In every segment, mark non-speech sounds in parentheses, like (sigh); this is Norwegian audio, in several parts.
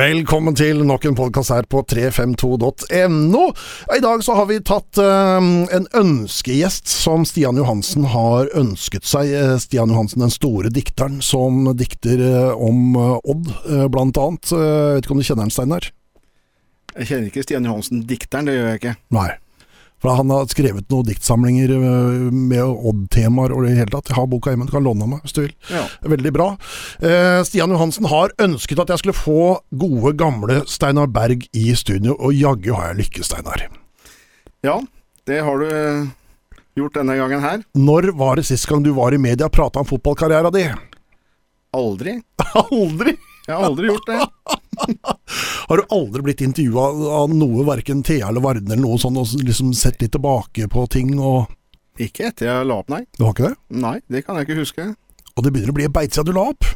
Velkommen til nok en podkast her på 352.no. I dag så har vi tatt uh, en ønskegjest som Stian Johansen har ønsket seg. Eh, Stian Johansen, den store dikteren som dikter eh, om eh, Odd, blant annet. Uh, vet ikke om du kjenner han, Steinar? Jeg kjenner ikke Stian Johansen, dikteren, det gjør jeg ikke. Nei. For han har skrevet noen diktsamlinger eh, med Odd-temaer og det hele tatt. Jeg har boka hjemme, du kan låne meg hvis du vil. Ja. Veldig bra. Eh, Stian Johansen har ønsket at jeg skulle få gode, gamle Steinar Berg i studio, og jaggu har jeg lykkes, Steinar. ja, det har du eh, gjort denne gangen her. Når var det sist gang du var i media og prata om fotballkarriera di? Aldri. (laughs) Aldri! Jeg har aldri gjort det. (laughs) Har du aldri blitt intervjua av noe, verken Thea eller Varden eller noe sånt, og liksom sett litt tilbake på ting og Ikke etter jeg la opp, nei. Du har ikke det? Nei, det kan jeg ikke huske. Og det begynner å bli en beit siden du la opp?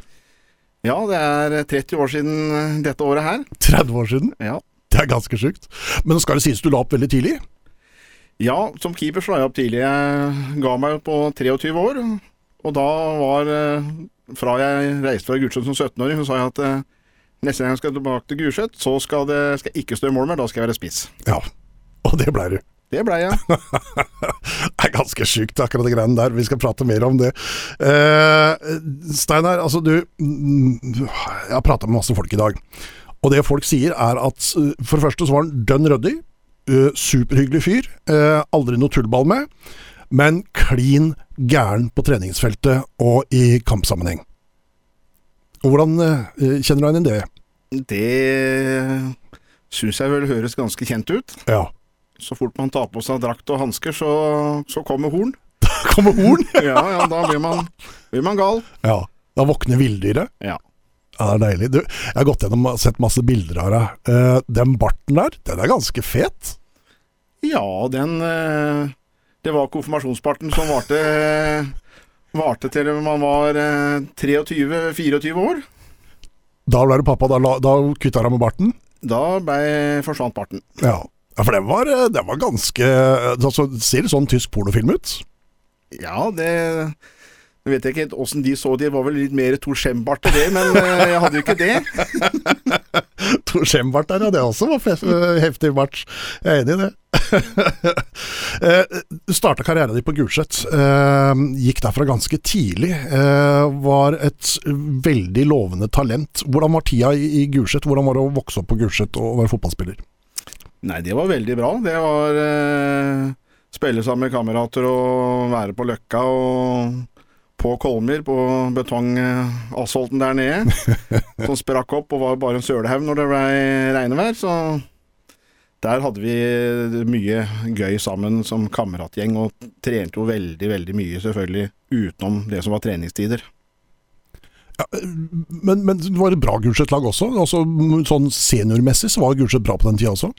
Ja, det er 30 år siden eh, dette året her. 30 år siden? Ja. Det er ganske sjukt. Men skal det sies du la opp veldig tidlig? ja, som keeper så la jeg opp tidlig. Jeg ga meg på 23 år, og da var eh, Fra jeg reiste fra Gulset som 17-åring, så sa jeg at eh, neste gang jeg skal tilbake til Gulset, så skal, det, skal jeg ikke stå i mål mer, da skal jeg være spiss. Ja. Og det blei du. Det blei jeg. (laughs) Det er ganske sjukt, akkurat de greiene der. Vi skal prate mer om det. Eh, Steinar, altså du Jeg har prata med masse folk i dag. Og det folk sier, er at eh, for det første så var han dønn ryddig. eh, superhyggelig fyr. eh, aldri noe tullball med. Men klin gæren på treningsfeltet og i kampsammenheng. Og Hvordan eh, kjenner du deg inn i det? Det syns jeg vel høres ganske kjent ut. Ja. Så fort man tar på seg drakt og hansker, så, så kommer horn. (laughs) Da Kommer horn? (laughs) Ja, ja, da blir man, blir man gal. Ja. Da våkner villdyret. Ja. Ja, det er deilig. Du, jeg har gått gjennom og sett masse bilder av deg. Eh, den barten der, den er ganske fet. Ja, den eh, Det var konfirmasjonsparten som varte Varte til man var eh, 23-24 år. Da ble du pappa, da, da kutta deg med barten? Da ble, forsvant barten. Ja. ja for den var, eh, den var ganske altså, Ser det sånn tysk pornofilm ut? Ja, det jeg vet jeg ikke helt åssen de så det, var vel litt mer Tor Skjembart til det, men eh, jeg hadde jo ikke det. (laughs) (laughs) Tor Skjembart der, ja. Det også var eh, heftig bart. Jeg er enig i det. (laughs) Eh, Du starta karrieren din på Gulset. Eh, Gikk derfra ganske tidlig. Var et veldig lovende talent. Hvordan var tida i Gulset? Hvordan var det å vokse opp på Gulset og være fotballspiller? Nei, det var veldig bra. Det var eh, spille sammen med kamerater og være på Løkka og på Kolmyr, på betongasfalten der nede. (laughs) som sprakk opp og var bare en sølehaug når det ble regnevær. Så der hadde vi mye gøy sammen som kameratgjeng, og trente jo veldig, veldig mye, selvfølgelig, utenom det som var treningstider. Ja, men, men det var et bra Gulset-lag også? Altså, sånn Seniormessig så var Gulset bra på den tida også?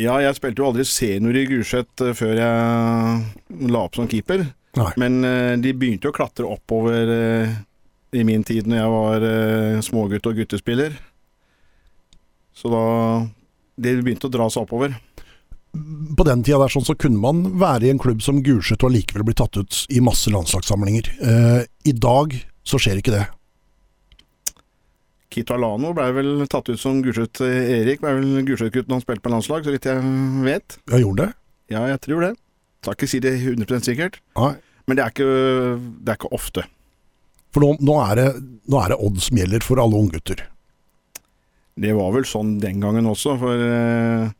Ja, jeg spilte jo aldri senior i Gulset eh, før jeg la opp som keeper. Nei. Men eh, de begynte å klatre oppover eh, i min tid når jeg var eh, smågutt og guttespiller. Så da De begynte å dra seg oppover. På den tida der sånn, så kunne man være i en klubb som Gulset og allikevel bli tatt ut i masse landslagssamlinger. I dag så skjer ikke det. Kito Alano ble vel tatt ut som Gulset Erik. Ble vel Gulset-gutten han spilte på landslag, så vidt jeg vet. Ja, gjorde det? Ja, jeg tror det. Skal ikke si det 100 sikkert. Nei. Men det er ikke, det er ikke ofte. For nå, nå, er det, nå er det Odd som gjelder for alle unggutter. Det var vel sånn den gangen også, for eh,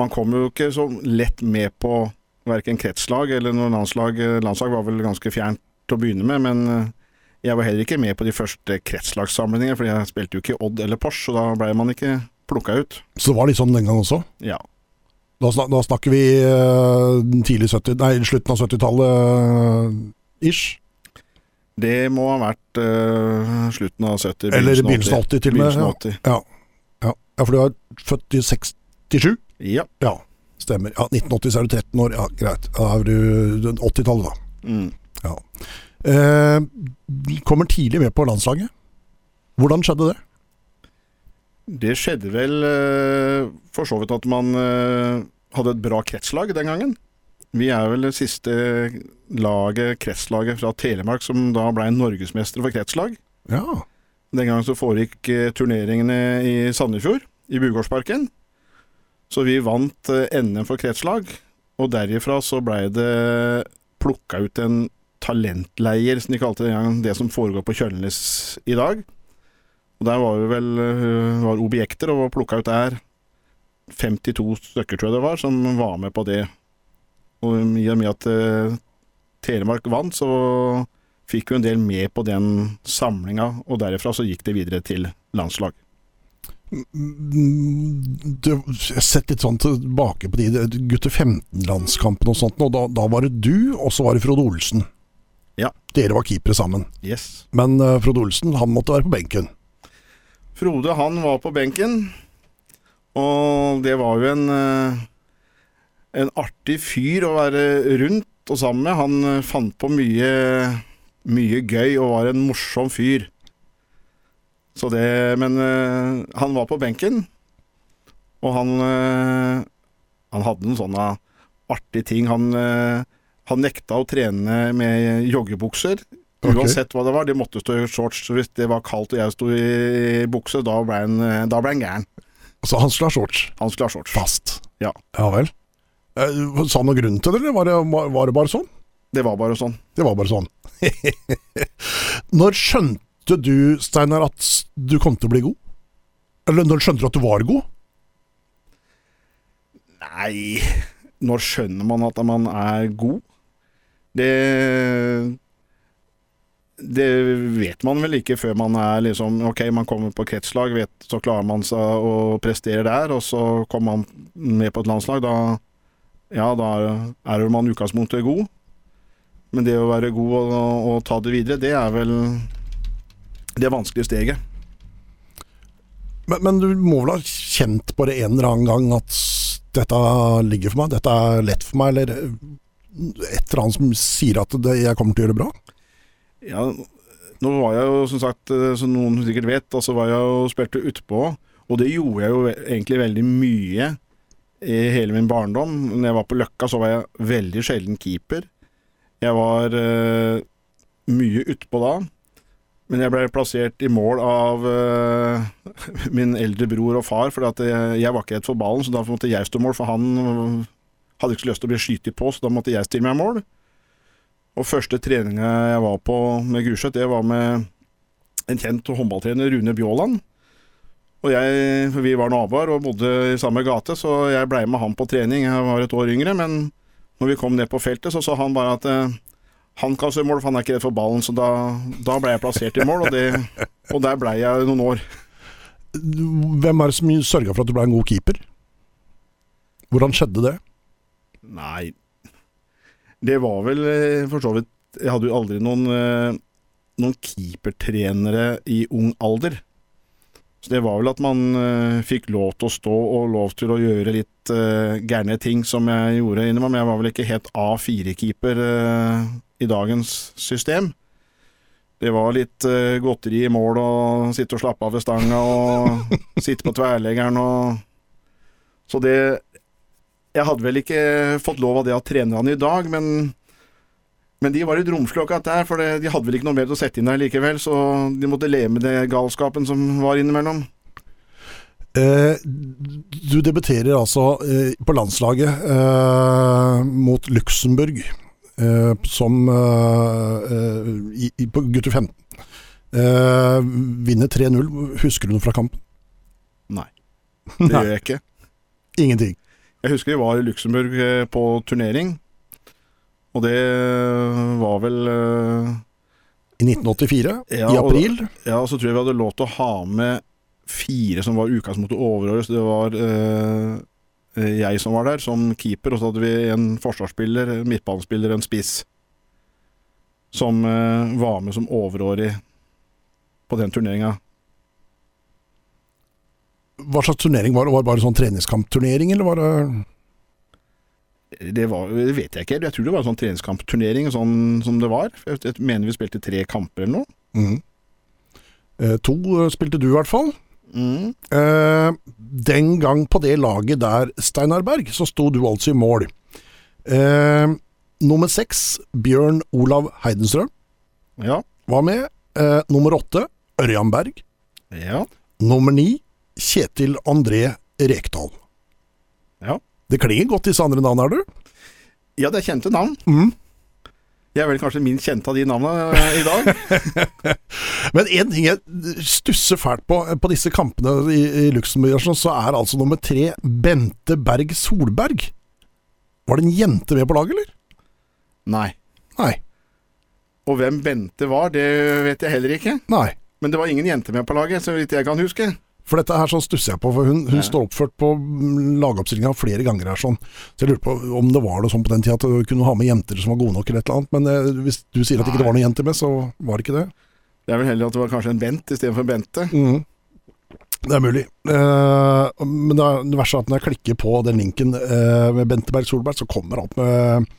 man kom jo ikke så lett med på verken kretslag eller noe landslag. Landslag var vel ganske fjernt til å begynne med, men eh, jeg var heller ikke med på de første kretslagssamlingene, for jeg spilte jo ikke Odd eller Porsche, så da ble man ikke plukka ut. Så det var litt sånn den gang også. Ja. Da, snak, da snakker vi eh, tidlig 70, nei, slutten av 70-tallet eh, ish. Det må ha vært uh, slutten av 70, Eller begynnelsen av 80 til og med. Begynnelsen Ja. 80. Ja. Ja. ja, for du er født i 67? Ja. Ja, stemmer. Ja, 1980 så er du 13 år. Ja, greit. Da er du 80-tallet, da. Mm. Ja. Eh, kommer tidlig med på landslaget. Hvordan skjedde det? Det skjedde vel eh, for så vidt at man eh, hadde et bra kretslag den gangen. Vi er vel det siste laget, kretslaget fra Telemark som da ble norgesmestere for kretslag. Ja. Den gangen så foregikk eh, turneringene i Sandefjord, i Bugårdsparken. Så vi vant NM for kretslag, og derifra så blei det plukka ut en talentleier, som de kalte det den gangen, det som foregår på Kjølnes i dag. Og der var vi vel eh, var objekter, og plukka ut der 52 stykker, tror jeg det var, som var med på det. Og i og med at uh, Telemark vant, så fikk vi en del med på den samlinga, og derifra så gikk det videre til landslag. Du, jeg har sett litt sånn tilbake på de gutter 15-landskampene og sånt, og da, da var det du, og så var det Frode Olsen. Ja. Dere var keepere sammen. Yes. Men uh, Frode Olsen, han måtte være på benken. Frode han var på benken, og det var jo en, eh, en artig fyr å være rundt og sammen med. Han eh, fant på mye, mye gøy og var en morsom fyr. Så det, men eh, han var på benken, og han, han hadde noen sånne artige ting. Han, han nekta å trene med joggebukser. Uansett hva det var, de måtte stå i shorts. Så Hvis det var kaldt og jeg sto i bukse, da ble han, da ble han gæren. Så han skulle ha shorts. Han skulle ha shorts. Fast. Ja. Ja vel. Eh, Sa han noen grunn til det, eller var det, var- var det bare sånn? Det var bare sånn. Det var bare sånn. (laughs) Når skjønte du, Steinar, at du kom til å bli god? Eller når skjønte du at du var god? Nei Når skjønner man at man er god? Det Det vet man vel ikke før man er liksom Ok, man kommer på kretslag, vet, så klarer man seg å prestere der, og så kommer man med på et landslag. Da, ja, da er man i utgangspunktet god. Men det å være god og, og ta det videre, det er vel det vanskelige steget. Men, men du må vel ha kjent på det en eller annen gang at dette ligger for meg, dette er lett for meg, eller et eller annet som sier at det, jeg kommer til å gjøre det bra? Ja, nå var jeg jo som sagt, eh, som noen sikkert vet, altså var jeg jo spilte utpå, og det gjorde jeg jo egentlig veldig mye i hele min barndom. Når jeg var på Løkka, så var jeg veldig sjelden keeper. Jeg var uh, mye utpå da, men jeg ble plassert i mål av uh, (laughs) min eldre bror og far, for jeg, jeg var ikke redd for ballen, så da måtte jeg stå mål, for han hadde ikke så lyst til å bli skutt på, så da måtte jeg stille meg mål. Og første treninga jeg var på med Gulset, det var med en kjent håndballtrener, Rune Bjåland. Og jeg, vi var naboer og bodde i samme gate, så jeg blei med han på trening. Jeg var et år yngre, men når vi kom ned på feltet, så sa han bare at eh, han kan se mål, for han er ikke redd for ballen. Så da, da ble jeg plassert i mål, og, det, og der blei jeg noen år. Hvem er det som sørga for at du ble en god keeper? Hvordan skjedde det? Nei Det var vel eh, for så vidt Jeg hadde jo aldri noen, eh, noen keepertrenere i ung alder. Så det var vel at man eh, fikk lov til å stå og lov til å gjøre litt uh, gærne ting som jeg gjorde innimellom. Jeg var vel ikke helt A4-keeper uh, i dagens system. Det var litt uh, godteri i mål og sitte og slappe av ved stanga og (laughs) sitte på tverleggeren og Så det jeg hadde vel ikke fått lov av det av trenerne i dag, men, men de var litt romslige der, for det, de hadde vel ikke noe mer å sette inn der likevel, så de måtte leve med det galskapen som var innimellom. Eh, du debuterer altså eh, på landslaget eh, mot Luxembourg eh, som eh, eh, i, på gutter 15. Eh, vinner 3-0. Husker du noe fra kampen? Nei, (laughs) det Nei. gjør jeg ikke. Ingenting. Jeg husker vi var i Luxembourg eh, på turnering, og det var vel eh, I 1984, Ja, i og- april. Ja, så tror jeg vi hadde lov til å ha med fire som var utgangspunktet overåret. Så det var eh, jeg som var der, som keeper, og så hadde vi en forsvarsspiller, en midtbanespiller, en spiss. Som eh, var med som overårig på den turneringa. Hva slags turnering var det? Var det bare sånn treningskampturnering, eller var det Det, var, det vet jeg ikke. Jeg tror det var en sånn treningskampturnering sånn som det var. Jeg, mener vi spilte tre kamper eller noe. Mm. Eh, To eh, spilte du i hvert fall. Mm. Eh, den gang på det laget der, Steinar Berg, så sto du altså i mål. Eh, nummer seks, Bjørn Olav Heidenstrøm, Ja. var med. Eh, nummer åtte, Ørjan Berg. Ja. Nummer ni Kjetil André Rekdal. Ja. Det klinger godt disse andre navnene, er du? ja, det er kjente navn. Mm. Jeg er vel kanskje minst kjente av de navnene eh, i dag. (laughs) Men en ting jeg stusser fælt på på disse kampene i, i Luxembourg, sånn, så er altså nummer tre Bente Berg Solberg. Var det en jente med på laget, eller? Nei. Nei. Og hvem Bente var, det vet jeg heller ikke. Nei. Men det var ingen jente med på laget, så vidt jeg kan huske. For dette her sånn stusser jeg på, for hun, hun Ja. står oppført på mm, lagoppstillinga flere ganger her sånn. Så jeg lurer på om det var noe sånn på den tida at du kunne ha med jenter som var gode nok eller et eller annet. Men eh, hvis du sier at det ikke var noen jenter med, så var det ikke det. Det er vel heller at det var kanskje en Bent istedenfor Bente. Mm. Det er mulig. Eh, men det, er, det verste er at når jeg klikker på den linken eh, med Bente Berg Solberg, så kommer han opp med,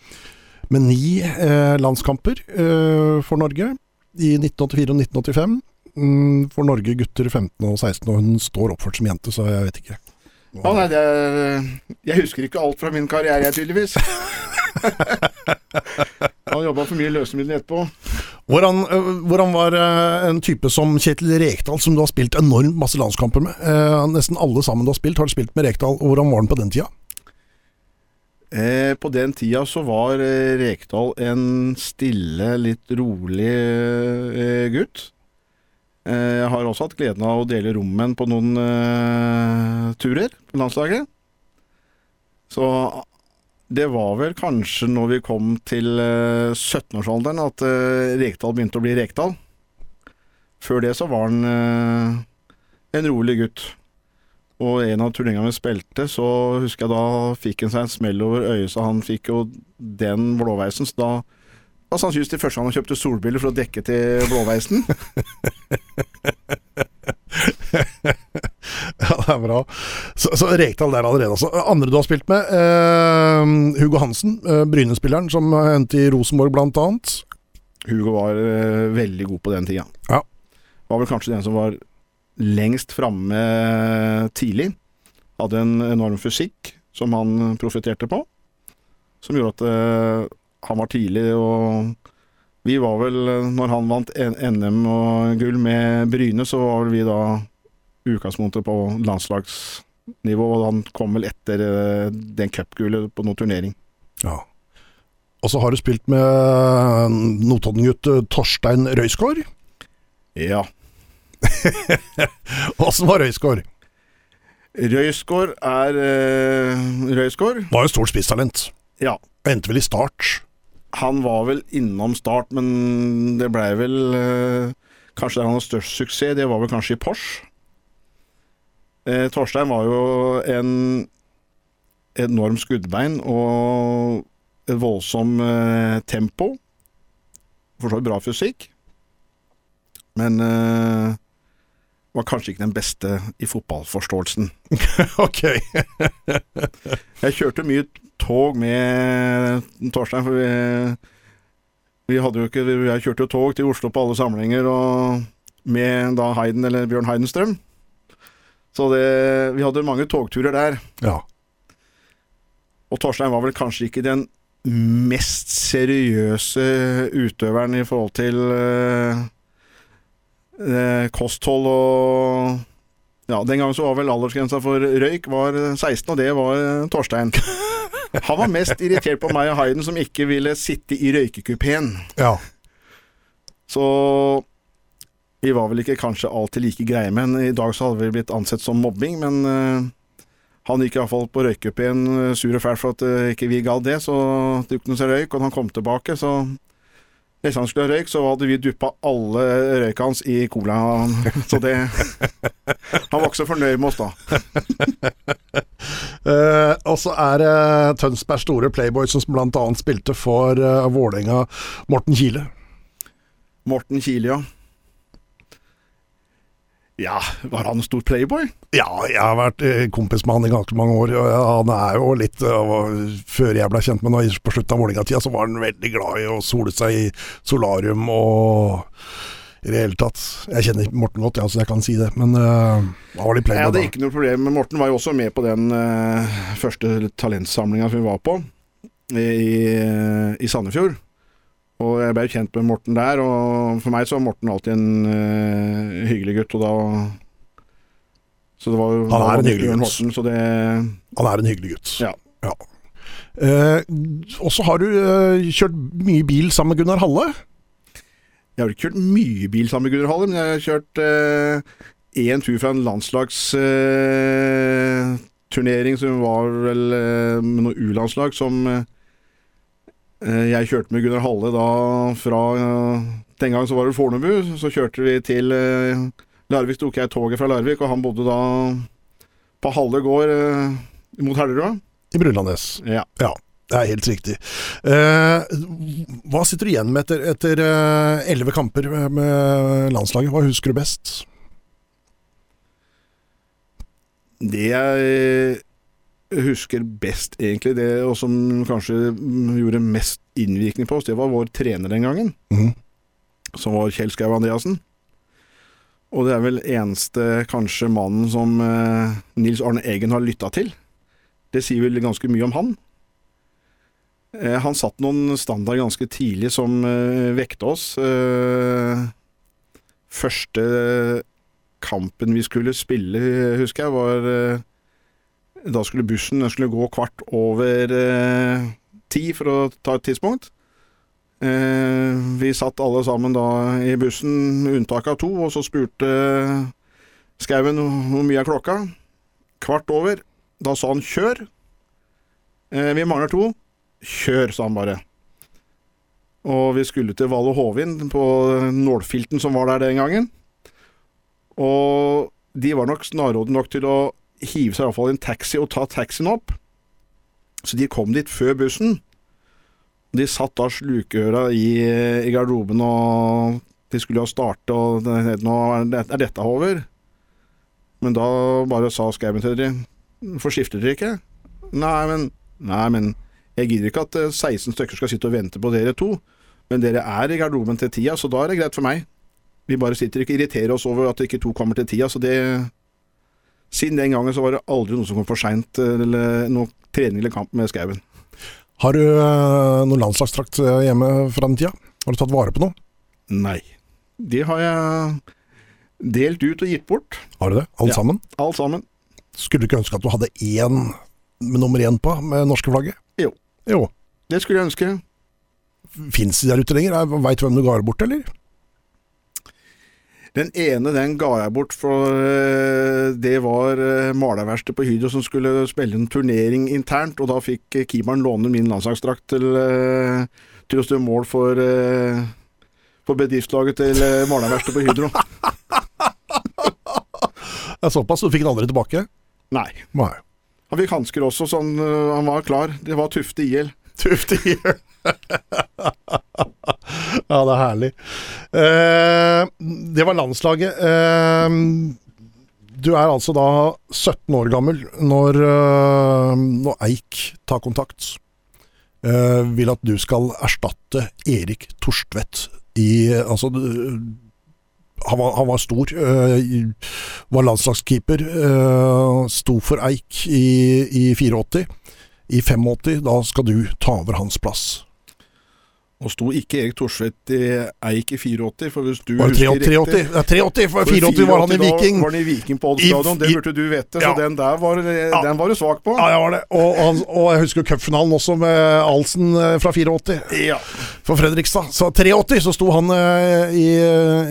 med ni eh, landskamper eh, for Norge i 1984 og 1985. Mm, for Norge gutter 15 og 16, og hun står oppført som jente, så jeg vet ikke. Å nei, er Jeg husker ikke alt fra min karriere, jeg, tydeligvis. Han jobba for mye løsemidler etterpå. Hvordan, hvordan var en type som Kjetil Rekdal, som du har spilt enormt masse landskamper med? Eh, nesten alle sammen du har spilt, har du spilt med Rekdal. Hvordan var han på den tida? Eh, på den tida så var eh, Rekdal en stille, litt rolig eh, gutt. Eh, jeg har også hatt gleden av å dele rom med ham på noen uh, turer på landslaget. Så det var vel kanskje når vi kom til uh, 17-årsalderen at uh, Rekdal begynte å bli Rekdal. Før det så var han eh, en rolig gutt. Og en av turneringene vi spilte, så husker jeg da fikk han seg en smell over øyet, så han fikk jo den blåveisen. Så da var sannsynligvis til første gang han kjøpte solbriller for å dekke til blåveisen. (laughs) Ja, det er bra. Så, så Rekdal der allerede, altså. Andre du har spilt med? Eh, Hugo Hansen, eh, Bryne-spilleren som endte i Rosenborg annet. Hugo var eh, veldig god på den tida. Ja. Var vel kanskje den som var lengst framme tidlig. Hadde en enorm fysikk som han profitterte på. Som gjorde at eh, han var tidlig, og vi var vel, når han vant NM og gull med Bryne, så var vel vi da utgangspunktet på landslagsnivå, og han kom vel etter eh, den cupgullet på noen turnering. Ja. Og så har du spilt med eh, Notodden-gutt eh, Torstein Røisgaard. Ja. (laughs) Åssen var Røisgaard? Røisgaard er eh, Røisgaard. Var jo stort spisstalent. Ja. Endte vel i start. Han var vel innom start, men det blei vel eh, Kanskje der han har størst suksess, det var vel kanskje i Porsche. Eh, Torstein var jo en enorm skuddbein og et voldsom eh, tempo. For så vidt bra fysikk. Men eh, var kanskje ikke den beste i fotballforståelsen. (laughs) ok. (laughs) Jeg kjørte mye tog med Torstein, for vi, vi hadde jo ikke Jeg kjørte jo tog til Oslo på alle samlinger, og med da Heiden, eller Bjørn Heidenstrøm. Så det, vi hadde mange togturer der. Ja. Og Torstein var vel kanskje ikke den mest seriøse utøveren i forhold til eh, eh, kosthold og Ja, den gangen så var vel aldersgrensa for røyk var 16, og det var eh, Torstein. (laughs) Han var mest irritert på meg og Hayden som ikke ville sitte i røykekupeen. ja. Så vi var vel ikke kanskje alltid like greie, men i dag så hadde vi blitt ansett som mobbing. Men uh, han gikk iallfall på røykekupeen sur og fæl for at uh, ikke vi gadd det, så det tok han seg røyk. Og da han kom tilbake, så hvis han skulle ha røyk, så hadde vi duppa alle røyka hans i cola. Så det Han var ikke så fornøyd med oss da. Uh, (laughs) og så er det Tønsbergs store playboy som annet spilte for uh, Vålerenga, Morten Kile. Morten Kile, ja. Ja, var han en stor playboy? Ja, jeg har vært eh, kompis med han i ganske mange år. og Han er jo litt eh, Før jeg ble kjent med ham på slutten av Vålerenga-tida, så var han veldig glad i å sole seg i solarium og i det hele tatt. Jeg kjenner Morten godt, ja, så jeg kan si det, men uh, han var litt Jeg playboy hadde da. ikke noe problem, men Morten var jo også med på den uh, første talentsamlinga vi var på i, i Sandefjord. Og jeg ble kjent med Morten der, og for meg så var Morten alltid en uh, hyggelig gutt. Og da Så det var Han er en hyggelig gutt. Morten, så det Han er en hyggelig gutt. Ja. Eh, og så har du uh, kjørt mye bil sammen med Gunnar Halle. Jeg har ikke kjørt mye bil sammen med Gunnar Halle, men jeg har kjørt én tur fra en landslagsturnering turnering som var vel med noe U-landslag som jeg kjørte med Gunnar Halle da fra eh, Den gang så var det Fornebu. Så kjørte vi til eh, Larvik, tok jeg toget fra Larvik, og han bodde da på Halle gård eh, mot Hellerud. I Brunlandnes. Ja. Ja, det er helt riktig. Eh, hva sitter du igjen med etter- eh, elleve kamper med, med landslaget? Hva husker du best? Det jeg husker best, egentlig, det og som kanskje gjorde mest innvirkning på oss, det var vår trener den gangen, mm. som var Kjell Skau Andreassen. Og det er vel eneste kanskje mannen som eh, Nils Arne Eggen har lytta til. Det sier vel ganske mye om han. Eh, han satt noen standard ganske tidlig som eh, vekte oss. Eh, første kampen vi skulle spille, husker jeg, var eh, Da skulle bussen skulle gå kvart over eh, ti for å ta et tidspunkt. Eh, vi satt alle sammen da i bussen, med unntak av to, og så spurte Skauen hvor mye er klokka. Kvart over. Da sa han 'kjør'. Eh, vi mangler to. 'Kjør', sa han bare. Og vi skulle til Valle Hovin, på nålfilten som var der den gangen. Og de var nok snarrådige nok til å hive seg i fall i en taxi og ta taxien opp. Så de kom dit før bussen. De satt da slukøra i, i garderoben, og de skulle jo starte, og nå er dette over. Men da bare sa Skauen til dem Forskifter dere ikke? Nei, men Nei, men jeg gidder ikke at eh, 16 stykker skal sitte og vente på dere to. Men dere er i garderoben til tida, så da er det greit for meg. Vi bare sitter ikke og irriterer oss over at ikke to kommer til tida, så det Siden den gangen så var det aldri noen som kom for seint, eller noe trening eller kamp med Skauen. Har du eh, noen landslagsdrakt eh, hjemme fra den tida? Har du tatt vare på noe? Nei. Det har jeg delt ut og gitt bort. Har du det? Alle Ja. sammen? Alt sammen. Skulle du ikke ønske at du hadde én med nummer én på, med norske flagget? Jo. Jo. Det skulle jeg ønske. Fins de der ute lenger? Veit du hvem du ga bort, eller? Den ene den ga jeg bort, for eh, det var malerverkstedet på Hydro som skulle spille en turnering internt, og da fikk eh, keeperen låne min landslagsdrakt til, eh, til å stå mål for, for bedriftslaget til malerverkstedet på Hydro. (laughs) Det er såpass, du fikk den andre tilbake? Nei. Nei. Han fikk hansker også, så han, eh, han var klar. Det var Tufte IL. Tufte i hjel. (laughs) (laughs) ja, det er herlig. Eh, det var landslaget. Eh, du er altså da 17 år gammel når, eh, når Eik tar kontakt. Vil at du skal erstatte Erik Torstvedt i Altså han var, han var stor. eh, var landslagskeeper. eh, sto for Eik i, i 84. I 85, da skal du ta over hans plass. Og sto ikke Erik Thorsvedt i Eik i 84, for hvis du Var det husker 83? riktig Ja, 83, for for 84 var han i da Viking. var han i Viking på Odd stadion, det burde du vite, Ja. så den der var, den var du svak på. Ja, jeg var det. Og, han, og jeg husker cupfinalen også med Alsen eh, fra 84 Ja. for Fredrikstad. Så 83 så sto han eh, i,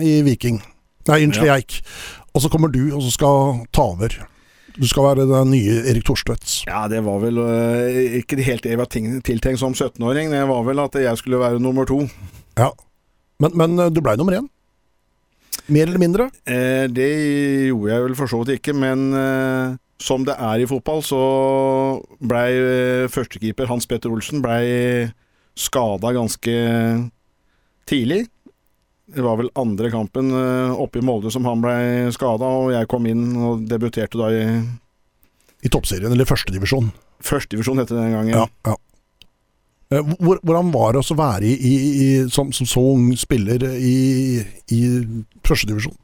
i Viking. Nei, unnskyld, Ja. Eik. Og så kommer du og så skal ta over. Du skal være den nye Erik Thorstvedts. Ja, det var vel uh, ikke helt det jeg var ting- tiltenkt som 17-åring. Det var vel at jeg skulle være nummer to. Ja. Men, men eh, du blei nummer én? Mer eller mindre? Eh, det gjorde jeg vel for så vidt ikke, men eh, som det er i fotball, så blei eh, førstekeeper Hans Petter Olsen blei skada ganske tidlig. Det var vel andre kampen eh, oppe i Molde som han blei skada, og jeg kom inn og debuterte da i I toppserien, eller førstedivisjon. førstedivisjon, het det den gangen. Ja, ja. Eh, hvordan var det å være i, i, i, som, som så ung spiller i, i førstedivisjon?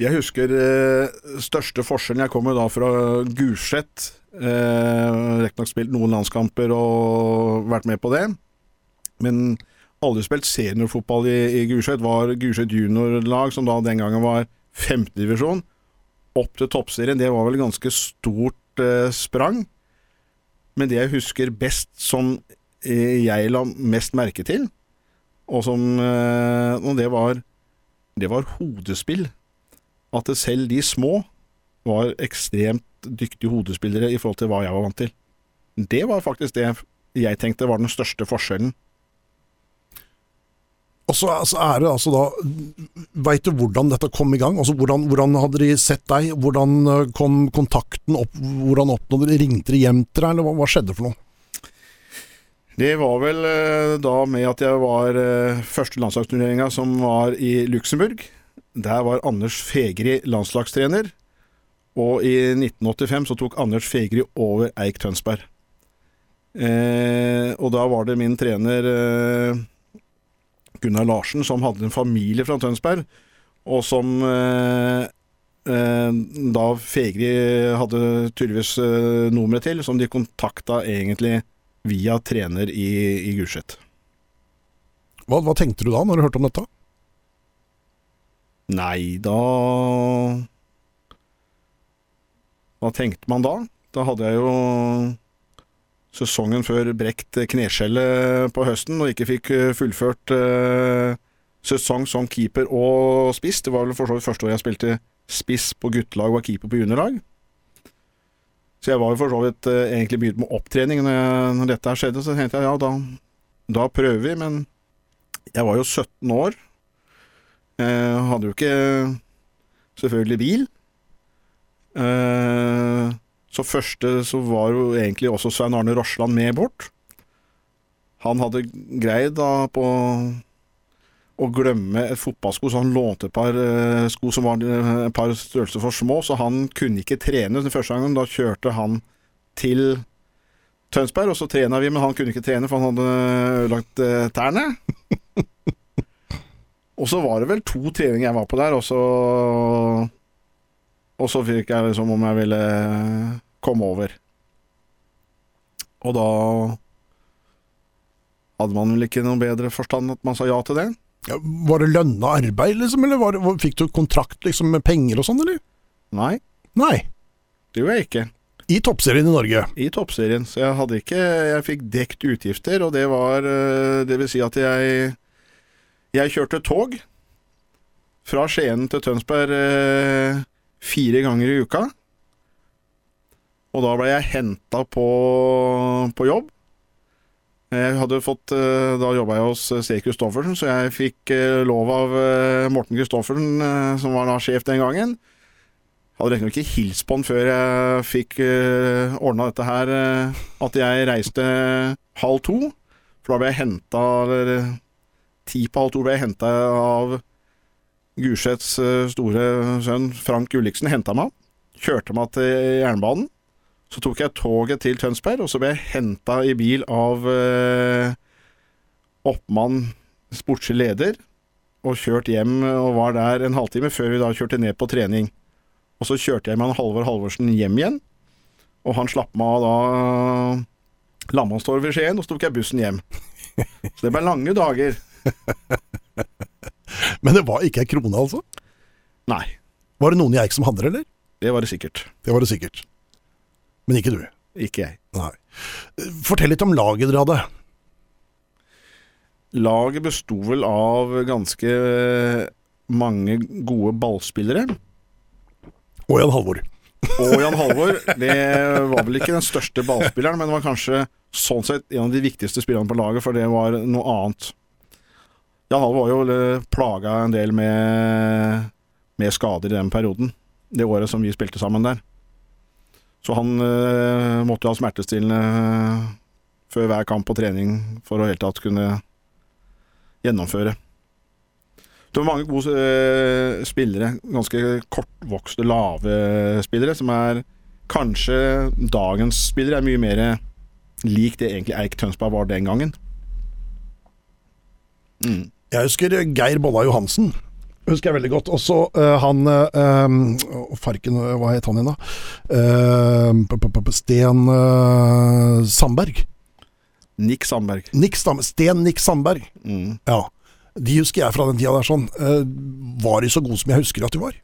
Jeg husker eh, største forskjellen Jeg kommer da fra Gulset. Eh, Riktignok spilt noen landskamper og vært med på det. Men aldri spilt seniorfotball i, i Gulset. Var Gulset juniorlag, som da den gangen var femtedivisjon. opp til toppserien, det var vel ganske stort eh, sprang. Men det jeg husker best som eh, jeg la mest merke til, og som eh, Og det var Det var hodespill. At selv de små var ekstremt dyktige hodespillere i forhold til hva jeg var vant til. Det var faktisk det jeg tenkte var den største forskjellen. Og så er det altså da Veit du hvordan dette kom i gang? Altså hvordan, hvordan hadde de sett deg? Hvordan eh, kom kontakten opp? Hvordan oppnådde de Ringte de hjem til deg, eller hva, hva skjedde for noe? Det var vel eh, da med at jeg var eh, første landslagsturneringa som var i Luxembourg. Der var Anders Fegri landslagstrener. Og i 1985 så tok Anders Fegri over Eik Tønsberg. Eh, og da var det min trener eh, Gunnar Larsen som hadde en familie fra Tønsberg, og som eh, eh, da Fegri hadde tydeligvis eh, nummeret til, som de kontakta egentlig via trener i, i Gulset. Hva, hva tenkte du da, når du hørte om dette? Nei, da Hva tenkte man da? Da hadde jeg jo sesongen før brekt kneskjellet på høsten og ikke fikk eh, fullført eh, sesong som keeper og spiss. Det var vel for så vidt første år jeg spilte spiss på guttelag og var keeper på juniorlag. Så jeg var jo for så vidt eh, egentlig begynt med opptrening når, jeg, når dette her skjedde, så tenkte jeg ja, da, da prøver vi. Men jeg var jo 17 år. Jeg hadde jo ikke selvfølgelig bil. Eh, så første så var jo egentlig også Svein Arne Rosland med bort. Han hadde greid da på å glemme et fotballsko, så han lånte et par eh, sko som var eh, et par størrelser for små, så han kunne ikke trene den første gangen. Da kjørte han til Tønsberg, og så trena vi, men han kunne ikke trene, for han hadde ødelagt eh, tærne. (laughs) og så var det vel to treninger jeg var på der, og så Og så fikk jeg liksom om jeg ville komme over. Og da hadde man vel ikke noe bedre forstand at man sa ja til det. Ja, var det lønna arbeid, liksom, eller var det, fikk du kontrakt liksom, med penger og sånn, eller? Nei, Nei. det gjorde jeg ikke. I toppserien i Norge. I toppserien. Så jeg hadde ikke Jeg fikk dekt utgifter, og det var eh, Det vil si at jeg Jeg kjørte tog fra Skien til Tønsberg eh, fire ganger i uka. Og da ble jeg henta på, på jobb. Jeg hadde fått, eh, Da jobba jeg hos eh, C. Christoffersen, så jeg fikk eh, lov av eh, Morten Christoffersen, eh, som var da sjef den gangen. Hadde riktignok ikke hilst på han før jeg fikk uh, ordna dette her, eh, at jeg reiste halv to. For da ble jeg henta Eller eh, ti på halv to ble jeg henta av Gurseths eh, store sønn Frank Gulliksen. Henta meg. Kjørte meg til jernbanen. Så tok jeg toget til Tønsberg, og så ble jeg henta i bil av eh, oppmann, sportslig leder, og kjørt hjem og var der en halvtime før vi da kjørte ned på trening. Og så kjørte jeg med han Halvor Halvorsen hjem igjen, og han slapp meg av da Lammanstorget i Skien, og så tok jeg bussen hjem. Så det ble lange dager. Men det var ikke ei krone, altså? Nei, Var det noen i Eik som hadde det, eller? det var det sikkert. Det var det sikkert. Men ikke du. Ikke jeg. Nei. Fortell litt om laget dere hadde. Laget besto vel av ganske mange gode ballspillere. Og Jan Halvor. Og Jan Halvor, det var vel ikke den største ballspilleren, men det var kanskje sånn sett en av de viktigste spillerne på laget, for det var noe annet. Jan Halvor var jo eh, plaga en del med, med skader i den perioden. Det året som vi spilte sammen der. Så han eh, måtte ha smertestillende før hver kamp og trening for å helt tatt kunne gjennomføre. Det var mange gode eh, spillere. Ganske kortvokste, lave spillere, som er Kanskje dagens spillere er mye mer lik det egentlig Eik Tønsberg var den gangen. Mm. Jeg husker Geir Bolla Johansen. Husker jeg veldig godt. Også uh, han uh, Farken, hva het han igjen, da? Eh, p- Sten uh, Sandberg. Nick Sandberg. Nick Stam Sten Nick Sandberg. Mm. Ja. De husker jeg fra den tida der sånn. Eh, var de så gode som jeg husker at de var?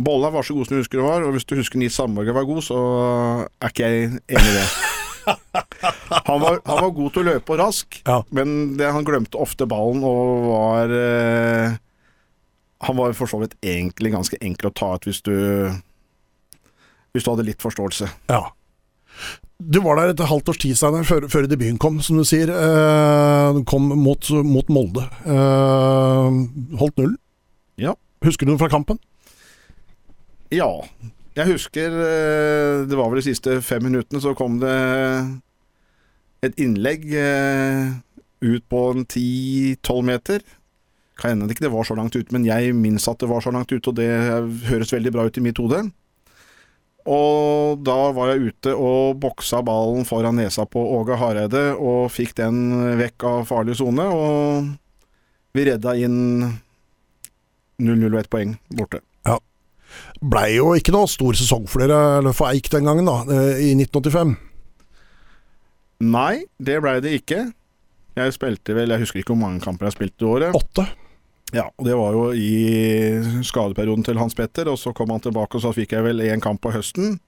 Bolla var så god som du husker det var, og hvis du husker Nils Sandberg var god, så er ikke jeg enig i det. (laughs) Han var, han var god til å løpe og rask, Ja. men det, han glemte ofte ballen og var eh, Han var for så vidt egentlig ganske enkel å ta ut hvis du Hvis du hadde litt forståelse. Ja. Du var der et halvt års tid Steiner, før, før debuten kom, som du sier. Eh, kom mot, mot Molde. Eh, holdt null. Ja. Husker du noe fra kampen? Ja. Jeg husker eh, Det var vel de siste fem minuttene, så kom det et innlegg eh, ut på en 10-12 meter. Kan hende det ikke det var så langt ute, men jeg minnes at det var så langt ute, og det høres veldig bra ut i mitt hode. Og da var jeg ute og boksa ballen foran nesa på Åge Hareide og fikk den vekk av farlig sone, og vi redda inn 0-0 og ett poeng borte. Blei jo ikke noe stor sesong for dere, eller for Eik den gangen, da, eh, i 1985. Nei, det blei det ikke. Jeg spilte vel, jeg husker ikke hvor mange kamper jeg spilte i året. Åtte. Ja, og Det var jo i skadeperioden til Hans Petter, og så kom han tilbake, og så fikk jeg vel én kamp på høsten.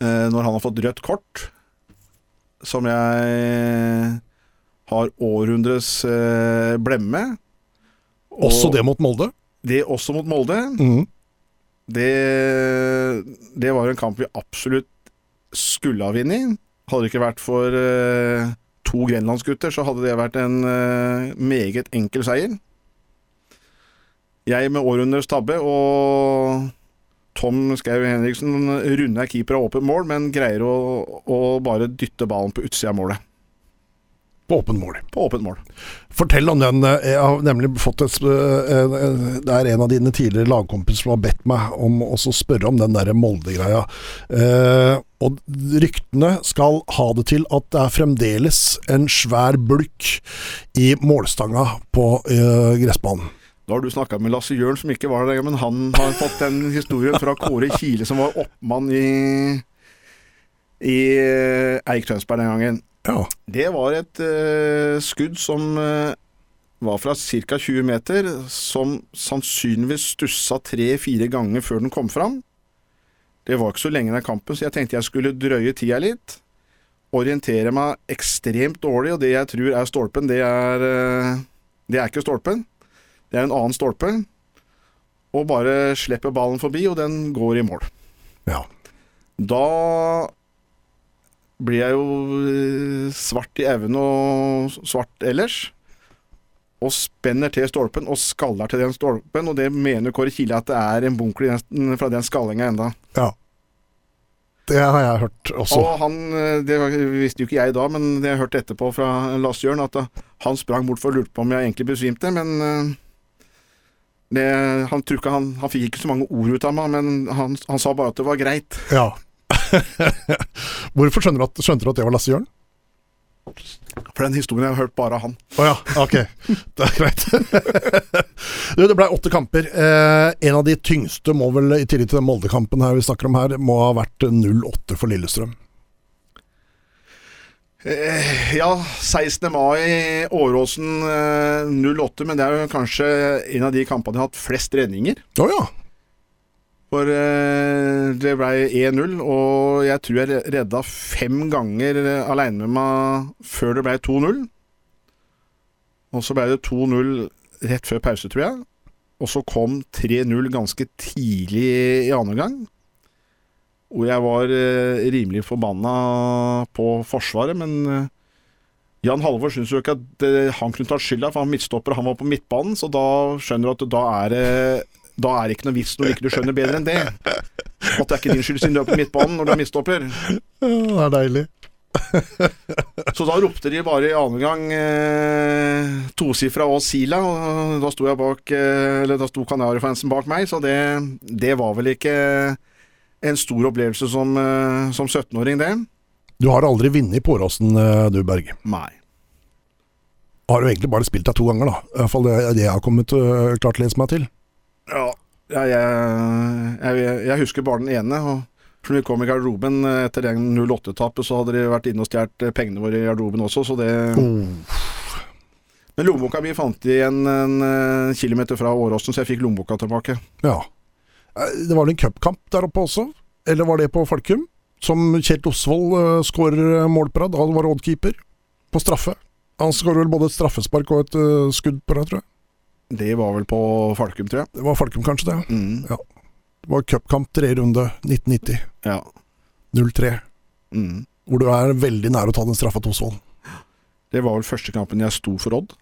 Eh, når han har fått rødt kort, som jeg har århundres eh, blemme. Og Også det mot Molde. Det også mot Molde. Mhm. Det, det var en kamp vi absolutt skulle ha vunnet. Hadde det ikke vært for uh, to grenlandsgutter, så hadde det vært en uh, meget enkel seier. Jeg med århundres tabbe og Tom Skau Henriksen runder keeper av åpent mål, men greier å, å bare dytte ballen på utsida av målet. På åpent mål. På åpent mål. Fortell om den. eh, Jeg har nemlig fått et eh, Det er en av dine tidligere lagkompiser som har bedt meg om å spørre om den derre Molde-greia. Eh, og ryktene skal ha det til at det er fremdeles en svær bulk i målstanga på eh, gressbanen. Da har du snakka med Lasse Jørn, som ikke var der, men han har fått den historien fra Kåre Kile, som var oppmann i, i Eik Tønsberg den gangen. Ja. Det var et uh, skudd som uh, var fra ca. 20 meter, som sannsynligvis stussa tre-fire ganger før den kom fram. Det var ikke så lenge den kampen, så jeg tenkte jeg skulle drøye tida litt. Orientere meg ekstremt dårlig, og det jeg tror er stolpen, det er uh, Det er ikke stolpen. Det er en annen stolpe. Og bare slipper ballen forbi, og den går i mål. ja. Da blir jeg jo eh, svart i øynene og svart ellers. Og spenner til stolpen og skaller til den stolpen, og det mener Kåre Kile at det er en bunkel fra den skallinga enda. ja. Det har jeg hørt også. Og han, eh, det visste jo ikke jeg da, men det jeg hørte etterpå fra Lars Jørn, at eh, han sprang bort for å lure på om jeg egentlig besvimte, men det, han, han, han fikk ikke så mange ord ut av meg, men han, han sa bare at det var greit. Ja. (laughs) Hvorfor skjønner du at, skjønte du at det var Lasse Jørn? For den historien jeg har hørt bare av han. Å ja, ok. (laughs) Det er greit. (laughs) du, det ble åtte kamper. Eh, en av de tyngste må vel, i tillegg til den Molde-kampen her vi snakker om her, må ha vært 0-8 for Lillestrøm. Eh, ja, 16. mai, Åråsen eh, 08, men det er jo kanskje en av de kampene jeg har hatt flest redninger. Å ja. For eh, det ble 1-0, og jeg tror jeg redda fem ganger eh, aleine med meg før det ble 2-0. Og så ble det 2-0 rett før pause, tror jeg. Og så kom 3-0 ganske tidlig i andre gang. Hvor jeg var eh, rimelig forbanna på Forsvaret, men Jan Halvor syns jo ikke at han kunne tatt skylda, for han midtstopper, han var på midtbanen, så da skjønner du at da er det da er det ikke noe vits når ikke du skjønner bedre enn det. At det er ikke din skyld siden du er på midtbanen når du er midtstopper. Ja, Det er deilig. Så da ropte de bare i annen gang eh, tosifra og Sila, og da sto jeg bak eh, Eller da sto Kanarifansen bak meg, så det, det var vel ikke en stor opplevelse som, eh, som 17-åring, det. Du har aldri vunnet på Åråsen, eh, du Berge. Nei. Har du egentlig bare spilt deg to ganger, da. I hvert fall det, det jeg har kommet øh, klart lese meg til. Ja, jeg, jeg, jeg, husker bare den ene. og når vi kom i garderoben eh, etter den 08-tapet, så hadde de vært inne og stjålet eh, pengene våre i garderoben også, så det Oh. Men lommeboka mi fant de igjen en eh, kilometer fra Åråsen, så jeg fikk lommeboka tilbake. Ja. Det var en cupkamp der oppe også? Eller var det på Falkum? Som Kjell Osvold uh, skårer mål på rad. Da var rådkeeper. På straffe. Han skårer vel både et straffespark og et eh, skudd på rad, tror jeg. Det var vel på Falkum, tror jeg. Det var Falkum, kanskje, det. Mm. Det var cupkamp tre runde 1990. Ja. 0-3. Mm. Hvor du er veldig nær å ta den straffa til Osvold. Det var vel første kampen jeg sto for Odd.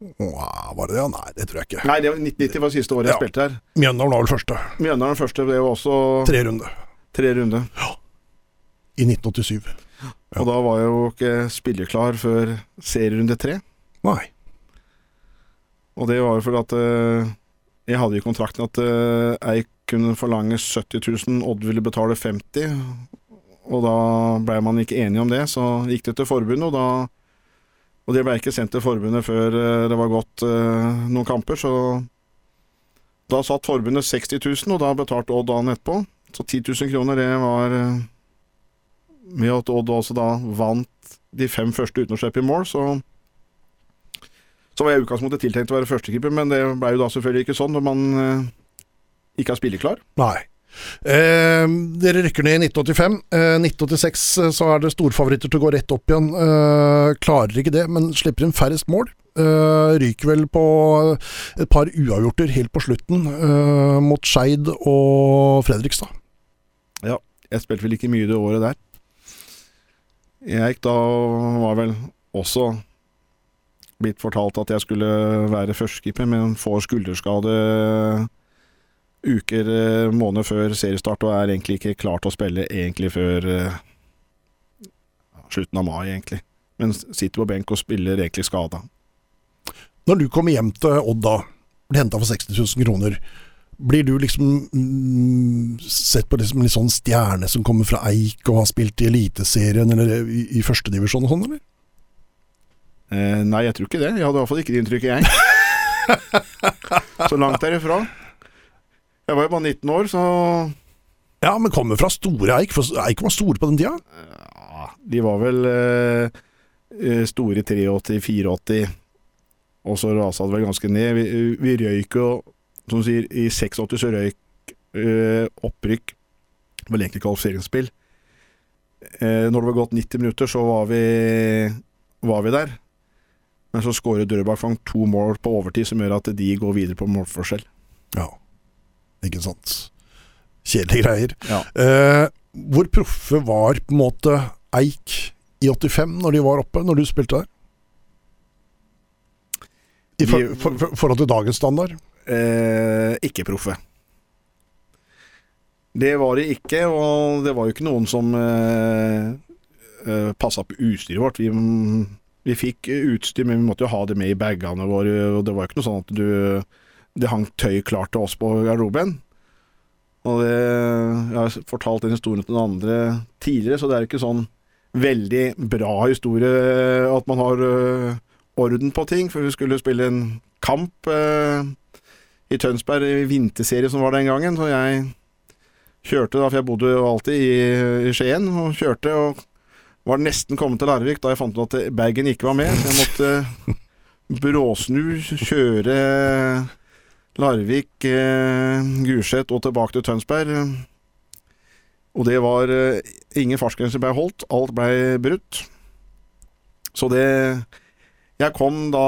Åh, Var det det? Nei, det tror jeg ikke. Nei, det var 1990 var siste året jeg Ja. spilte her. Mjøndalen var vel første. Mjøndalen første, det var også Tre runde. tre runder. I 1987. Ja. Og da var jeg jo ikke spilleklar før serierunde tre. Nei. Og det var jo fordi at eh, jeg hadde i kontrakten at uh, jeg kunne forlange 70 000, Odd ville betale 50 Og da ble man ikke enige om det, så gikk det til forbundet, og da Og det ble ikke sendt til forbundet før eh, det var gått eh, noen kamper, så da satt forbundet 60 000, og da betalte Odd dagen etterpå. Så 10 000 kroner, det var eh, Med at Odd også da vant de fem første uten å slippe i mål, så så var jeg i utgangspunktet tiltenkt å være førstekeeper, men det ble jo da selvfølgelig ikke sånn når man eh, ikke er spilleklar. Nei. Eh, dere rykker ned i 1985. Eh, 1986 eh, så er det storfavoritter til å gå rett opp igjen. Eh, klarer ikke det, men slipper inn færrest mål. Eh, ryker vel på et par uavgjorter helt på slutten, eh, mot Skeid og Fredrikstad. Jeg spilte vel ikke mye det året der. Jeg gikk da og var vel også blitt fortalt at jeg skulle være førstekeeper, men får skulderskade uker, eh, måneder før seriestart, og er egentlig ikke klar til å spille egentlig før eh, slutten av mai, egentlig. Men sitter på benk og spiller egentlig skada. Når du kommer hjem til Odd da, blir henta for 60 000 kroner, blir du liksom mm, sett på det som en sånn stjerne som kommer fra Eik og har spilt i Eliteserien eller i, i førstedivisjon og sånn, eller? Eh, nei, jeg tror ikke det. Jeg hadde i hvert fall ikke det inntrykket, jeg. (laughs) så langt derifra. Jeg var jo bare 19 år, så Ja, men kommer fra store Eik, for Eik var store på den tida. ja, De var vel eh, eh, store i 83-84, og så rasa det vel ganske ned. Vi, vi røyk jo, som sier, i 86 så røyk eh, opprykk. Det var egentlig kvalifiseringsspill. Eh, når det var gått 90 minutter, så var vi, var vi der. Men så skårer Drøbak Fang to mål på overtid, som gjør at de går videre på målforskjell. Ja, ikke sant. Kjedelige greier. Ja. Eh, hvor proffe var på en måte Eik i 85, når de var oppe, når du spilte der? I for, for, for, forhold til dagens standard? eh, ikke proffe. Det var de ikke, og det var jo ikke noen som eh, eh, passa på utstyret vårt. Vi, vi fikk utstyr, men vi måtte jo ha det med i bagene våre, og det var jo ikke noe sånn at du Det hang tøy klart til oss på garderoben. Og det, jeg har fortalt den historien til noen andre tidligere, så det er ikke sånn veldig bra historie at man har eh, orden på ting, for vi skulle spille en kamp eh, i Tønsberg i vinterserie som var den gangen, så jeg kjørte da, for jeg bodde jo alltid i, i Skien, og kjørte og var nesten kommet til Larvik da jeg fant ut at bagen ikke var med, så jeg måtte bråsnu, kjøre Larvik, eh, Gulset og tilbake til Tønsberg. Og det var eh, Ingen fartsgrenser ble holdt, alt ble brutt. Så det Jeg kom da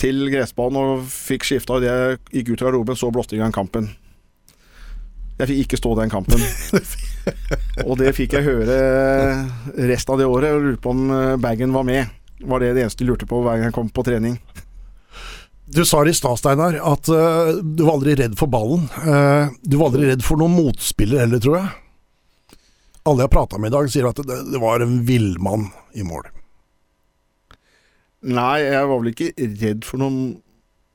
til gressbanen og fikk skifta idet jeg gikk ut av garderoben, så blåste i gang kampen. Jeg fikk ikke stå den kampen. (laughs) (laughs) og det fikk jeg høre resten av det året, og lurte på om eh, bagen var med. Var det det eneste jeg lurte på hver gang jeg kom på trening. Du sa det i stad, Steinar, at uh, du var aldri redd for ballen. Uh, du var aldri redd for noen motspiller heller, tror jeg. Alle jeg har prata med i dag, sier at det, det var en villmann i mål. Nei, jeg var vel ikke redd for noen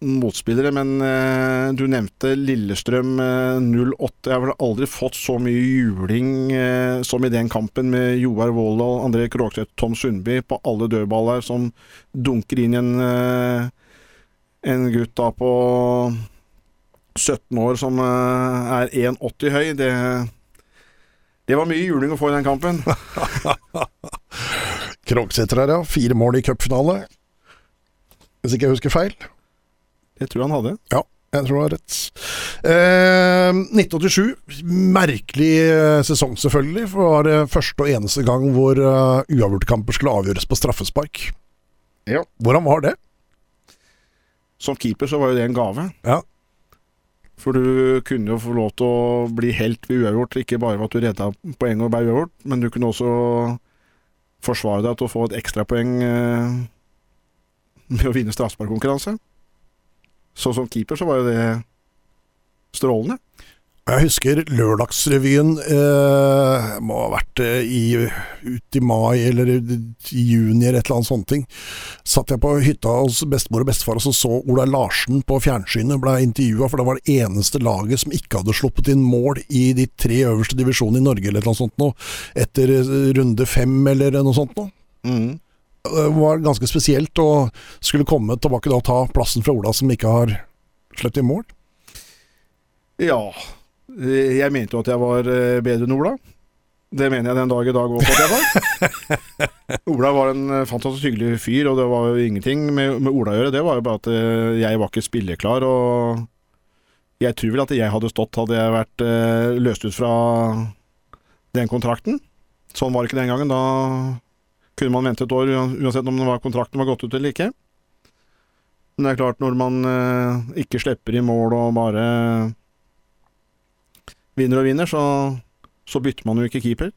motspillere, men eh, du nevnte Lillestrøm eh, 08. Jeg har vel aldri fått så mye juling eh, som i den kampen med Joar Våldal, André Krogseth, Tom Sundby på alle dødballer som dunker inn en, eh, en gutt da på 17 år som eh, er 1,80 høy. Det, det var mye juling å få i den kampen. (laughs) Krogsæter her, ja. Fire mål i cupfinale. Hvis ikke jeg husker feil. Det tror han hadde. Ja. Jeg tror du har rett. Eh, 1987, merkelig eh, sesong selvfølgelig. For det var det første og eneste gang hvor uh, uavgjortkamper skulle avgjøres på straffespark. Ja. Hvordan var det? Som keeper så var jo det en gave. Ja. For du kunne jo få lov til å bli helt ved uavgjort, ikke bare ved at du redda poeng og ble uavgjort, men du kunne også forsvare deg til å få et ekstrapoeng eh, med å vinne straffesparkkonkurranse. Så som keeper så var jo det strålende. Jeg husker Lørdagsrevyen eh, må ha vært eh, i, ut i mai eller i juni eller et eller annet sånt ting. Satt jeg på hytta hos bestemor og bestefar og så så Ola Larsen på fjernsynet ble intervjua, for det var det eneste laget som ikke hadde sluppet inn mål i de tre øverste divisjonene i Norge eller et eller annet sånt nå, etter eh, runde fem eller noe sånt nå. Mm. Det var ganske spesielt å skulle komme tilbake da og ta plassen fra Ola som ikke har sluppet i mål. Ja, eh, jeg mente jo at jeg var eh, bedre enn Ola. Det mener jeg den dag i dag òg at jeg var. (laughs) Ola var en eh, fantastisk hyggelig fyr, og det var jo ingenting med, med Ola å gjøre. Det var jo bare at eh, jeg var ikke spilleklar, og jeg tror vel at jeg hadde stått hadde jeg vært eh, løst ut fra den kontrakten. Sånn var det ikke den gangen. Da kunne man vente et år uansett om var kontrakten var gått ut eller ikke. Men det er klart, når man eh, ikke slipper i mål og bare vinner og vinner, så, så bytter man jo ikke keeper.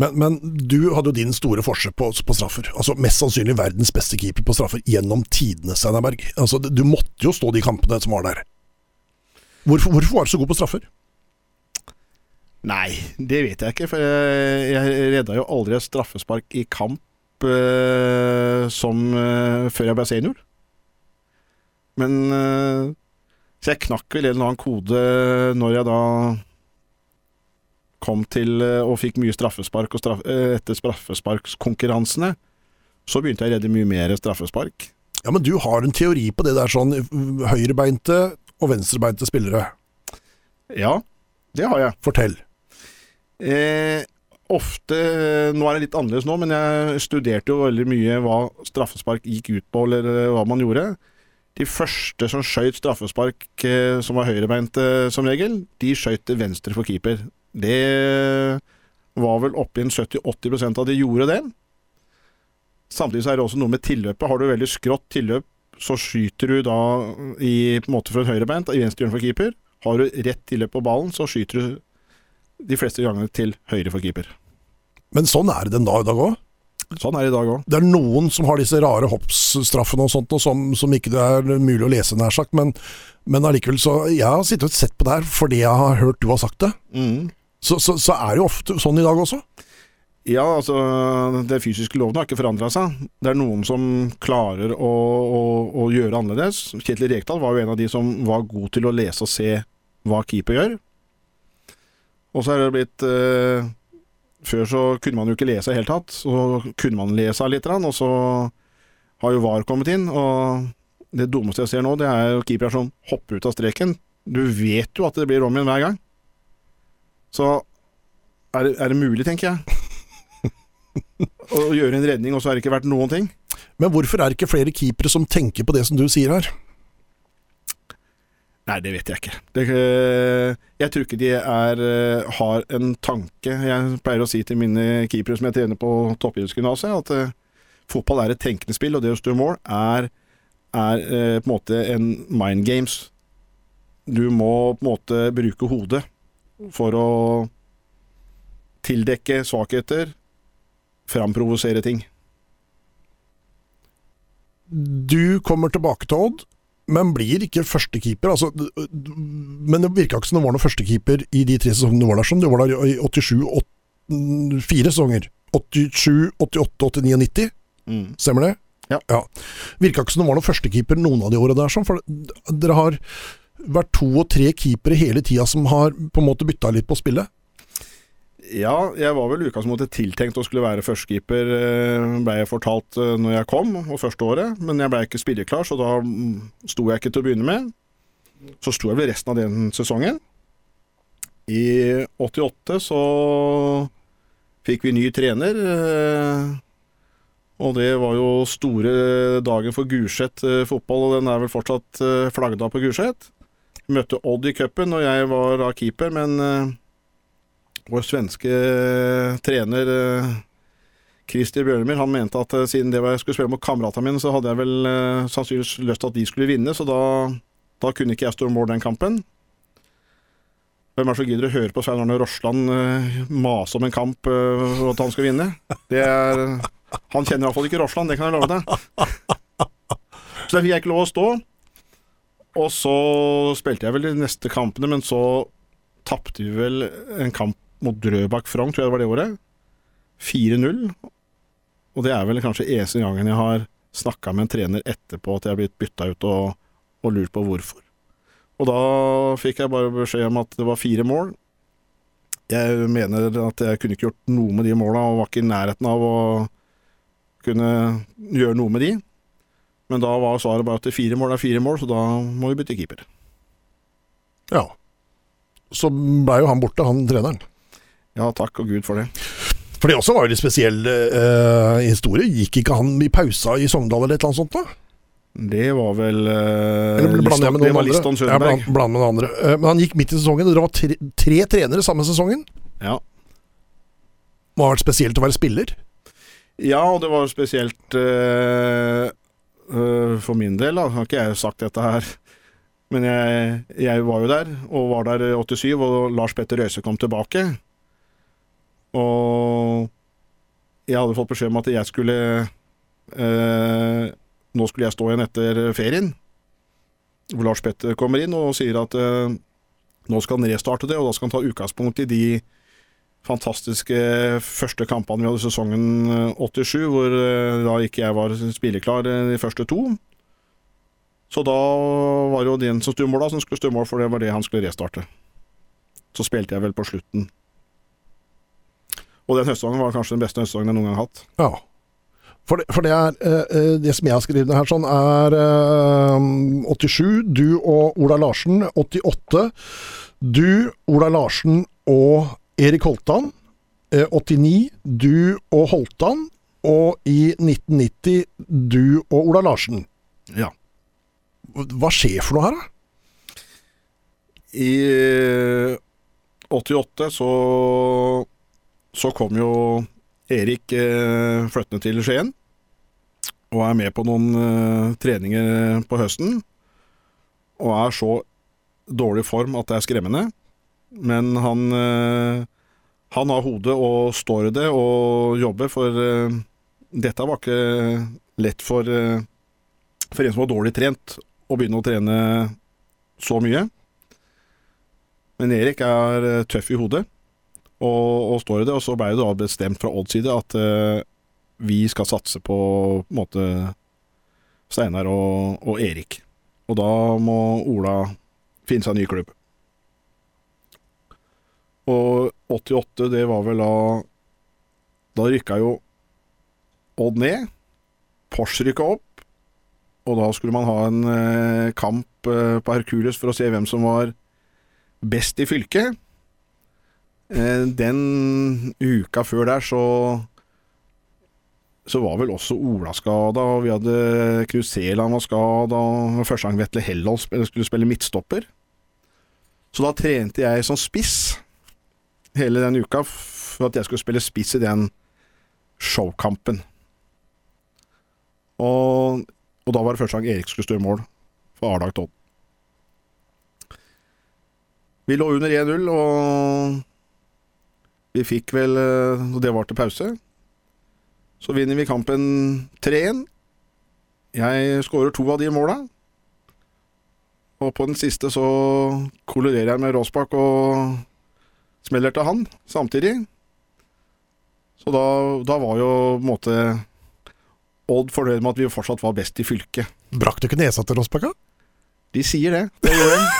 Men, men du hadde jo din store forskjell på, på straffer. Altså Mest sannsynlig verdens beste keeper på straffer gjennom tidene, Steinerberg. Altså, du måtte jo stå de kampene som var der. Hvorfor, hvorfor var du så god på straffer? Nei, det vet jeg ikke, for jeg, redda jo aldri et straffespark i kamp uh, som uh, før jeg ble senior. Men uh, Så jeg knakk vel en eller annen kode når jeg da kom til og fikk mye straffespark og straff, etter straffesparkskonkurransene. Så begynte jeg å redde mye mer straffespark. Ja, Men du har en teori på det der sånn høyrebeinte og venstrebeinte spillere. Ja, det har jeg. Fortell. Eh, ofte Nå er det litt annerledes nå, men jeg studerte jo veldig mye hva straffespark gikk ut på, eller eh, hva man gjorde. De første som skøyt straffespark eh, som var høyrebeinte som regel, de skøyt venstre for keeper. Det var vel oppi en 70-80% av de gjorde det. Samtidig så er det også noe med tilløpet. Har du veldig skrått tilløp, så skyter du da i, på en måte for en høyrebeint i venstre hjørne for keeper. Har du rett tilløp på ballen, så skyter du de fleste gangene til høyre for keeper. Men sånn er det den dag i dag òg. Sånn er det i dag òg. Det er noen som har disse rare hoppsstraffene og sånt, og som, som ikke det er mulig å lese, nær sagt. Men, men allikevel, så Jeg har sittet og sett på det her fordi jeg har hørt du har sagt det. Mm. Så, så, så er det jo ofte sånn i dag også. Ja, altså Det fysiske loven har ikke forandra seg. Det er noen som klarer å, å, å gjøre annerledes. Kjetil Rekdal var jo en av de som var god til å lese og se hva keeper gjør. Og så er det blitt eh, Før så kunne man jo ikke lese i det hele tatt. Så kunne man lese litt, og så har jo VAR kommet inn. Og det dummeste jeg ser nå, det er jo keepere som hopper ut av streken. Du vet jo at det blir om igjen hver gang. Så er det, er det mulig, tenker jeg å gjøre en redning, og så har det ikke vært noen ting. Men hvorfor er det ikke flere keepere som tenker på det som du sier her? Nei, det vet jeg ikke. Det, eh, jeg tror ikke de er, eh, har en tanke. Jeg pleier å si til mine keepere som jeg trener på toppidrettsgymnaset, at uh, fotball er et tenkende spill, og det å stå i mål er, er uh, på en måte en mind games. Du må på en måte bruke hodet for å tildekke svakheter, framprovosere ting. Du kommer tilbake til Odd, men blir ikke førstekeeper. Altså, men det virka ikke som det var noen førstekeeper i de tre sesongene du var der. Som Du var der i 87, åt- mm, fire sesonger. 87, 88, 89 og 90. Mm. Stemmer det? Ja. Virka ikke som det var noen førstekeeper noen av de åra der, sånn, for dere har vært to og tre keepere hele tida som har på en måte bytta litt på spillet. Ja, jeg var vel utgangspunktet tiltenkt å skulle være førstekeeper, eh, ble jeg fortalt eh, når jeg kom, og første året. Men jeg ble ikke spilleklar, så da mm, sto jeg ikke til å begynne med. Så sto jeg vel resten av den sesongen. I 88 så fikk vi ny trener. eh, Og det var jo store dagen for Gulset fotball, og den er vel fortsatt flagda på Gulset. møtte Odd i cupen, og jeg var da keeper, men vår svenske eh, trener uh, Christer Bjørnemyr han mente at eh, siden det var jeg skulle spille mot kameratene mine, så hadde jeg vel eh, sannsynligvis lyst til at de skulle vinne, så da, da kunne ikke jeg stå mål den kampen. Hvem er det som gidder å høre på Svein Arne Rossland uh, mase om en kamp uh, for at han skal vinne? Er, han kjenner iallfall ikke Rossland, det kan jeg love deg. Så der fikk jeg ikke lov å stå. Og så spilte jeg vel de neste kampene, men så tapte vi vel en kamp mot Drøbak Frogn, tror jeg det var det året. 4-0. Og det er vel kanskje eneste gangen jeg har snakka med en trener etterpå at jeg har blitt bytta ut, og, og lurt på hvorfor. Og da fikk jeg bare beskjed om at det var fire mål. Jeg mener at jeg kunne ikke gjort noe med de måla, og var ikke i nærheten av å kunne gjøre noe med de. Men da var svaret bare at fire mål er fire mål, så da må vi bytte keeper. Ja. Så blei jo han borte, han treneren. Ja, takk og gud for det. For det også var jo litt spesiell uh, historie. Gikk ikke han i pausa i Sogndal eller et eller annet sånt? da? Det var vel uh, Eller blander jeg med det noen andre? Ja, bland, bland med noen andre. Uh, men han gikk midt i sesongen, og dere var tre, tre trenere samme sesongen. Ja. Må ha vært spesielt å være spiller. ja, og det var spesielt uh, for min del, da. Har ikke jeg sagt dette her. Men jeg, jeg var jo der, og var der i 87, og Lars Petter Røise kom tilbake. Og jeg hadde fått beskjed om at jeg skulle eh, Nå skulle jeg stå igjen etter ferien. Hvor Lars Petter kommer inn og sier at eh, nå skal han restarte det, og da skal han ta utgangspunkt i de fantastiske første kampene vi hadde i sesongen eh, 87, hvor eh, da ikke jeg var spilleklar eh, de første to. Så da var det jo den som sto da, som skulle stå for det var det han skulle restarte. Så spilte jeg vel på slutten. Og den høstsesongen var kanskje den beste høstsesongen jeg noen gang har hatt. Ja. For det, for det er eh, eh, Det som jeg har skrevet ned her, sånn er eh, 87, du og Ola Larsen. 88, du, Ola Larsen og Erik Holtan. Eh, 89, du og Holtan. Og i 1990, du og Ola Larsen. Ja. Hva skjer for noe her, da? I eh, 88 så så kom jo Erik eh, flyttende til Skien. Og er med på noen eh, treninger på høsten. Og er så dårlig form at det er skremmende. Men han eh, Han har hodet og står i det og jobber, for eh, dette var ikke lett for, eh, for en som var dårlig trent, å begynne å trene så mye. Men Erik er eh, tøff i hodet og, og står i det. Og så ble det da bestemt fra Odds side at uh, vi skal satse på, på måte Steinar og, og Erik. Og da må Ola finne seg en ny klubb. Og 88, det var vel da Da rykka jo Odd ned. Porsche rykka opp. Og da skulle man ha en eh, kamp eh, på Hercules for å se hvem som var best i fylket. Eh, den uka før der så så var vel også Ola skada, og vi hadde Kruseland var skada. Første gang Vetle Helldal skulle spille midtstopper. Så da trente jeg som spiss hele den uka for at jeg skulle spille spiss i den showkampen. Og, og da var det første gang Erik skulle stå i mål for Ardag Todd. Vi lå under 1-0, og vi fikk vel eh, Og det var til pause. Så vinner vi kampen 3-1. Jeg skårer to av de måla. Og på den siste så kolorerer jeg med Råsbakk og smeller til han samtidig. Så da, da var jo på en måte Odd fornøyd med at vi fortsatt var best i fylket. Brakk du ikke nesa til Råsbakka? De sier det. Det gjør de. (laughs)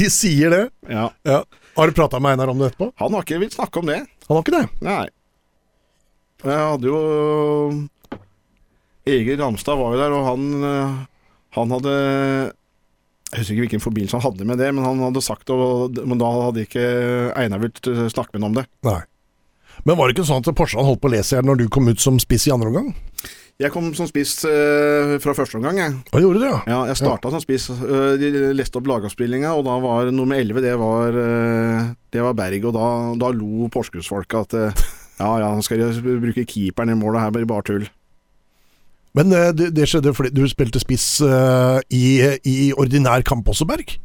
De sier det. Ja. Ja. Har du prata med Einar om det etterpå? Han har ikke villet snakke om det. Han har ikke det? Nei. Jeg hadde jo Egil Ramstad var jo der, og han, eh, han hadde Jeg husker ikke hvilken forbindelse han hadde med det, men han hadde sagt det, men da hadde ikke Einar villet eh, snakke med ham om det. Nei. Men var det ikke sånn at Porsgrunn holdt på å lese her når du kom ut som spiss i andre omgang? Jeg kom som spiss eh, fra første omgang, jeg. Hva gjorde du, ja? Ja, jeg starta som spiss. Eh, de leste opp lagoppspillinga, og da var nummer 11 det var, eh, det var Berg. Og da, da lo Porsgrunnsfolket at eh, ja ja, skal de bruke keeperen i målet, her Bare tull. Men det, det skjedde fordi du spilte spiss uh, i, i ordinær kamp også, Berg?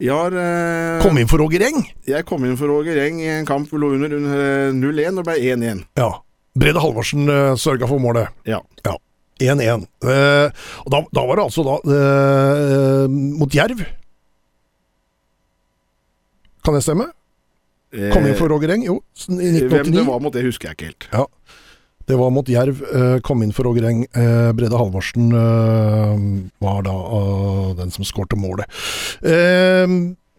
Jeg har uh, Kom inn for Roger Eng? Jeg kom inn for Roger Eng i en kamp vi lå under under 0-1 og ble 1-1. Ja. Brede Halvorsen uh, sørga for målet. Ja. 1-1. Uh, og da, da var det altså da uh, mot Jerv. Kan det stemme? Kom inn for Roger Eng? Jo, i 1989. Hvem det var mot det, husker jeg ikke helt. Ja. Det var mot Jerv. eh, kom inn for Roger Eng. Eh, Brede Halvorsen eh, var da eh, den som skårte målet.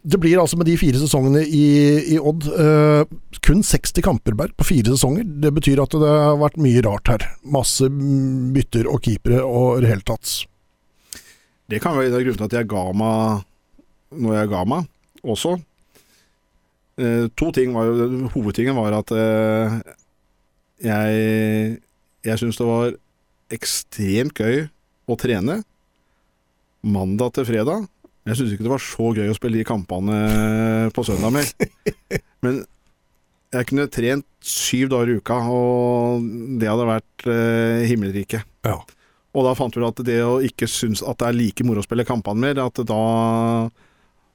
Det blir altså med de fire sesongene i, i Odd uh, kun 60 kamper på fire sesonger. Det betyr at det har vært mye rart her. Masse bytter og keepere og i det hele tatt. Det kan være grunnen til at jeg ga meg når jeg ga meg, også. Uh, to ting var jo Hovedtingen var at uh, jeg Jeg syns det var ekstremt gøy å trene mandag til fredag. Jeg syns ikke det var så gøy å spille de kampene på søndag mer. (laughs) Men jeg kunne trent syv dager i uka, og det hadde vært eh, himmelriket. Ja. Og da fant vi at det å ikke synes at det er like moro å spille kampene mer, at da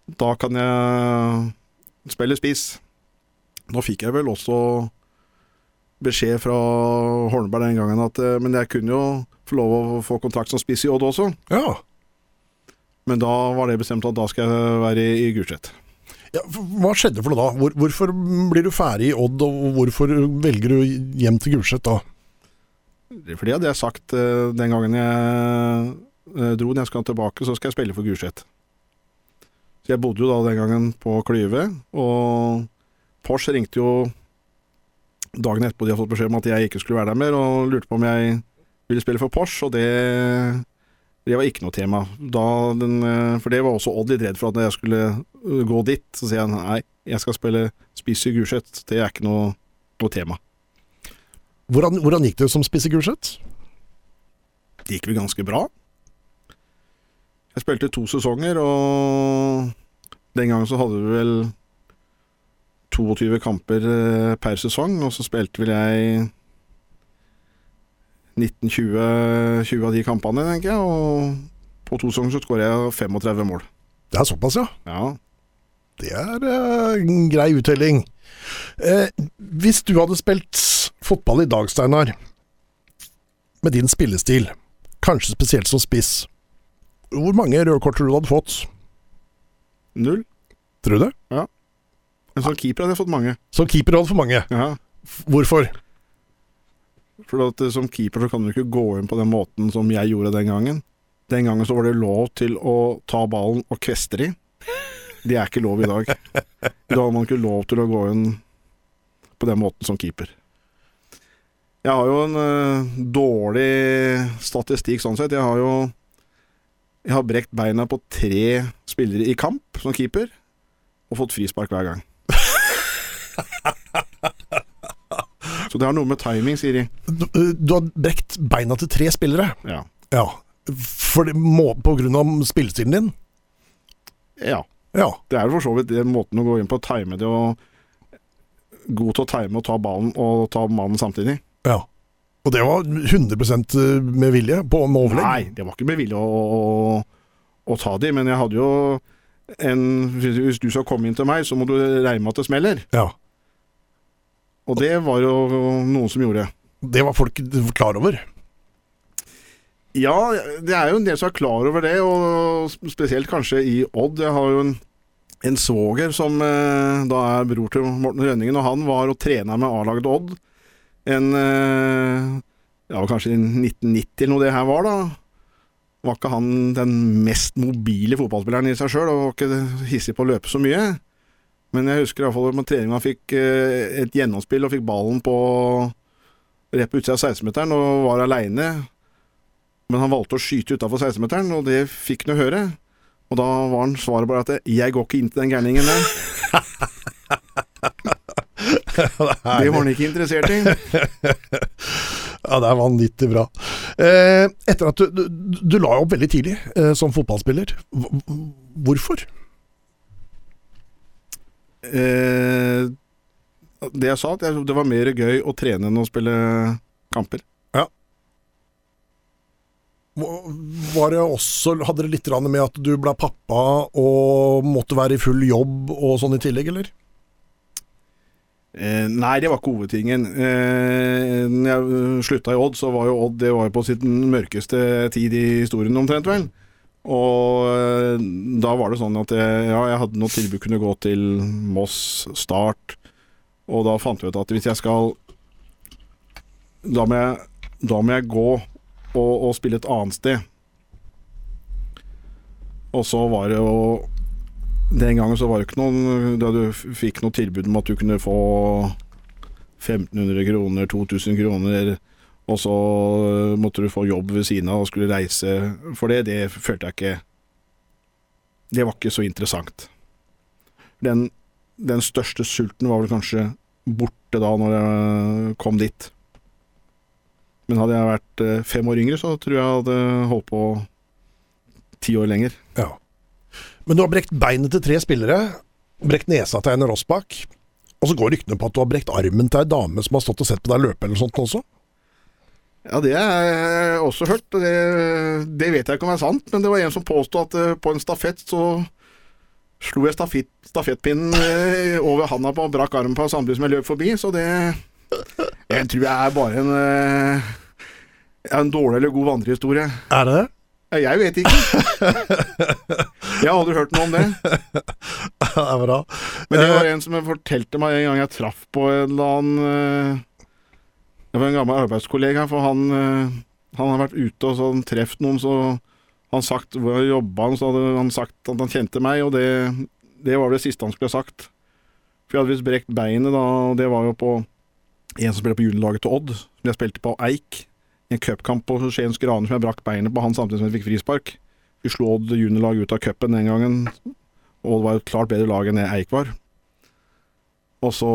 Da kan jeg spille spiss. Nå fikk jeg vel også beskjed fra Holmberg den gangen at eh, Men jeg kunne jo få lov å få kontrakt som spiss i Odd også. Ja. Men da var det bestemt at da skal jeg være i, Gulset. ja. Hva skjedde for noe da? Hvor, hvorfor blir du ferdig i Odd, og hvorfor velger du hjem til Gulset da? For det hadde jeg sagt eh, den gangen jeg eh, dro. Når jeg skal tilbake, så skal jeg spille for Gulset. Så jeg bodde jo da den gangen på Klyve, og Porsche ringte jo dagen etterpå de hadde fått beskjed om at jeg ikke skulle være der mer, og lurte på om jeg ville spille for Porsche, og det, det var ikke noe tema. Da den, eh, for det var også Odd litt redd for at når jeg skulle eh, gå dit, så sier jeg nei, jeg skal spille Spise Gulset. Det er ikke noe, noe tema. Hvordan, hvordan gikk det som Spise Gulset? Det gikk vel ganske bra. Jeg spilte to sesonger, og den gangen så hadde vi vel 22 kamper eh, per sesong, og så spilte vel jeg 19-20 av de kampene, tenker jeg, og på to sesonger så skårer jeg 35 mål. Det er såpass, ja. Ja. Det er eh, en grei uttelling. Eh, hvis du hadde spilt fotball i dag, Steinar, med din spillestil, kanskje spesielt som spiss, hvor mange røde kort tror du du hadde fått? Null. Tror du det? Men som keeper hadde jeg fått mange. Som keeper hadde for mange. Ja. Hvorfor? For at eh, som keeper så kan du ikke gå inn på den måten som jeg gjorde den gangen. Den gangen så var det lov til å ta ballen og kveste de. Det er ikke lov i dag. Da har man ikke lov til å gå inn på den måten som keeper. Jeg har jo en uh, dårlig statistikk sånn sett. Jeg har jo Jeg har brekt beina på tre spillere i kamp som keeper, og fått frispark hver gang. (laughs) Så det har noe med timing, sier de. Du, eh, du har brekt beina til tre spillere. Ja. Ja. For det må, på grunn av spillestilen din? ja. Ja. Det er jo for så vidt den måten å gå inn på, å time det og God til å time og ta ballen og ta mannen samtidig. ja. Og det var 100 med vilje på med overlegg? Nei, det var ikke med vilje å, å, å ta de, men jeg hadde jo en Hvis du skal komme inn til meg, så må du regne med at det smeller. Ja. Og det var jo noen som gjorde. Det var folk klar over. Ja, det er jo en del som er klar over det, og spesielt kanskje i Odd. Jeg har jo en, en svoger som eh, da er bror til Morten Rønningen, og han var og trena med A-laget Odd. En eh, Ja, kanskje i 1990 eller noe det her var, da. Var ikke han den mest mobile fotballspilleren i seg sjøl, og var ikke hissig på å løpe så mye. Men jeg husker iallfall på trening han fikk eh, et gjennomspill og fikk ballen på rett på utsida av 16-meteren og var aleine. Men han valgte å skyte utafor 16-meteren, og det fikk han jo høre. Og da var han svaret bare at 'jeg går ikke inn til den gærningen der'. (laughs) Det var han ikke interessert i. (laughs) Ja, det er vanvittig bra. Eh, etter at du, du, du la opp veldig tidlig eh, som fotballspiller. Hvorfor? Eh, det jeg sa, at det var mer gøy å trene enn å spille kamper. Var det også, Hadde det litt med at du ble pappa og måtte være i full jobb og sånn i tillegg, eller? Eh, nei, det var ikke hovedtingen. Eh, når jeg slutta i Odd, så var jo Odd det var på sitt mørkeste tid i historien omtrent, vel. Og eh, da var det sånn at jeg, ja, jeg hadde noe tilbud kunne gå til Moss, Start, og da fant vi ut at hvis jeg skal Da må jeg, da må jeg gå og, og spille et annet sted. Og så var det jo Den gangen så var det ikke noen Da du fikk noe tilbud om at du kunne få 1500 kroner, 2000 kroner, og så måtte du få jobb ved siden av og skulle reise for det. Det følte jeg ikke Det var ikke så interessant. Den, den største sulten var vel kanskje borte da når jeg kom dit. Men hadde jeg vært eh, fem år yngre, så tror jeg hadde holdt på ti år lenger. Ja. Men du har brekt beinet til tre spillere, brekt nesa til Einar Rossbakk, og så går ryktene på at du har brekt armen til ei dame som har stått og sett på deg løpe eller sånt også? Ja, det har jeg også hørt. Det, det vet jeg ikke om er sant, men det var en som påstod at eh, på en stafett så slo jeg stafett, stafettpinnen eh, over handa på og brakk armen på samtidig som jeg løp forbi, så det Jeg tror jeg er bare en, eh, en dårlig eller god vandrehistorie. Er det det? Jeg vet ikke. Jeg har aldri hørt noe om det. (laughs) Det er bra. Men det var en som fortalte meg en gang jeg traff på en eller annen Det var en gammel arbeidskollega, for han, eh, han har vært ute og sånn truffet noen, så han sagt hvor jeg jobba han, så hadde han sagt at han kjente meg, og det, det var det siste han skulle ha sagt. For jeg hadde visst brekt beinet da, og det var jo på en som spilte på juniorlaget til Odd, som jeg spilte på Eik. I en cupkamp på Skiens Graner som jeg brakk beinet på han samtidig som jeg fikk frispark. Vi slo Odd juniorlag ut av cupen den gangen, og det var et klart bedre lag enn det Eik var. Og så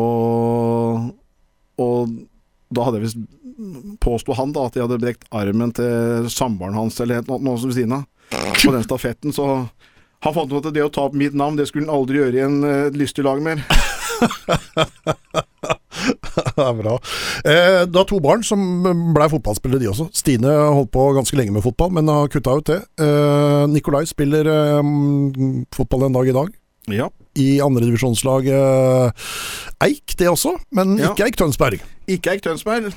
Og da hadde jeg visst Påsto han da at de hadde brekt armen til samboeren hans eller noe, noe ved siden av. På den stafetten, så han fant ut at det å ta opp mitt navn, det skulle han aldri gjøre i en uh, lystig lag mer. (laughs) Det er bra. Eh, du har to barn som ble fotballspillere, de også. Stine holdt på ganske lenge med fotball, men har kutta ut det. Eh, Nikolai spiller eh, fotball en dag i dag. Ja. I andredivisjonslaget eh, Eik, det også, men Ja. ikke Eik Tønsberg. Ikke Eik Tønsberg.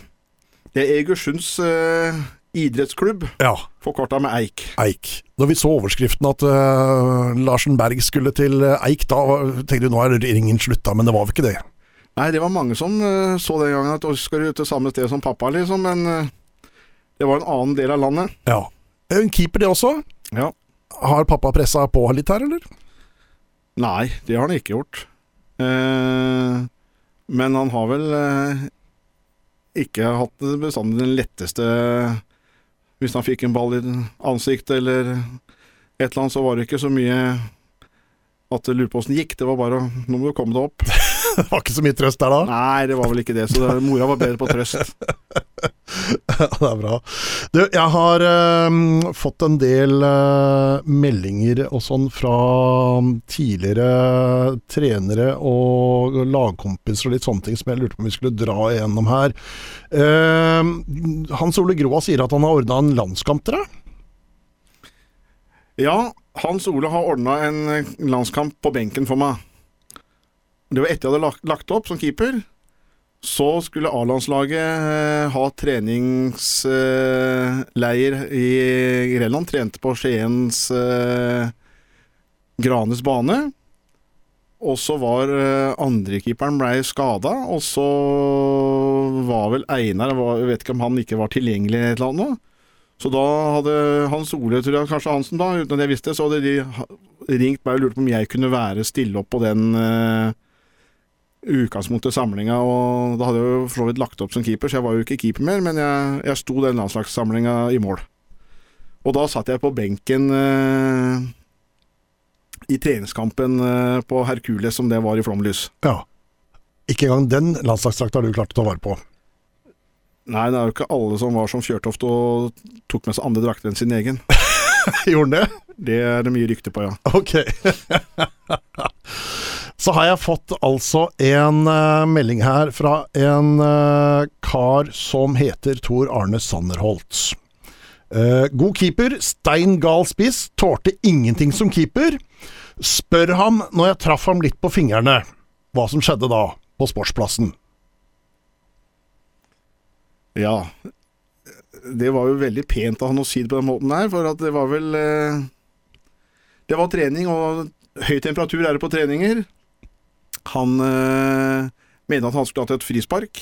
Det er Egersunds uh, idrettsklubb, Ja, forkorta med Eik. Eik. Da vi så overskriften at uh, Larsen Berg skulle til eh, Eik, da tenkte du nå er ringen slutta, men det var vel ikke det? Nei, det var mange som uh, så den gangen at Oskar er ute til samme sted som pappa, liksom, men eh, det var en annen del av landet. Ja. En keeper, det også. Ja. Har pappa pressa på litt her, eller? Nei, det har han ikke gjort. Eh, men han har vel eh, ikke hatt bestandig den letteste Hvis han fikk en ball i ansiktet eller et eller annet, så var det ikke så mye at det gikk. Det var bare å Nå må du komme deg opp. (laughs) Det var ikke så mye trøst der da? Nei, det var vel ikke det. Så det, mora var bedre på trøst. (laughs) Det er bra. Du, jeg har eh, fått en del eh, meldinger og sånn fra tidligere trenere og lagkompiser og litt sånne ting som jeg lurte på om vi skulle dra igjennom her. Eh, Hans Ole Groa sier at han har ordna en landskamp til deg. Ja, Hans Ole har ordna en landskamp på benken for meg. Det var etter jeg hadde lagt, lagt opp som keeper. Så skulle A-landslaget eh, ha treningsleir i Grenland. Trente på Skiens eh, Granes bane. Og så var eh, andrekeeperen blei skada, og så var vel Einar Jeg vet ikke om han ikke var tilgjengelig et eller annet. Så da hadde Hans Ole, tror jeg kanskje Hansen da, uten at jeg visste, så hadde de ringt meg og lurt på om jeg kunne være stille opp på den utgangspunktet samlinga, og da hadde jeg jo for så vidt lagt opp som keeper, så jeg var jo ikke keeper mer, men jeg, jeg sto den landslagssamlinga i mål. Og da satt jeg på benken eh, i treningskampen eh, på Hercules, som det var i flomlys. Ja. Ikke engang den landslagsdrakta har du klart å ta vare på. Nei, det er jo ikke alle som var som Fjørtoft og tok med seg andre drakter enn sin egen. (laughs) Gjorde han det? Det er det mye rykte på, ja. Ok. (laughs) Så har jeg fått altså en uh, melding her fra en uh, kar som heter Tor Arne Sannerholt. Uh, god keeper, stein gal spiss, tålte ingenting som keeper. Spør ham når jeg traff ham litt på fingrene, hva som skjedde da, på sportsplassen. Ja. Det var jo veldig pent av han å si det på den måten der, for at det var vel eh, Det var trening, og høy temperatur er det på treninger. Han øh, mente at han skulle hatt et frispark.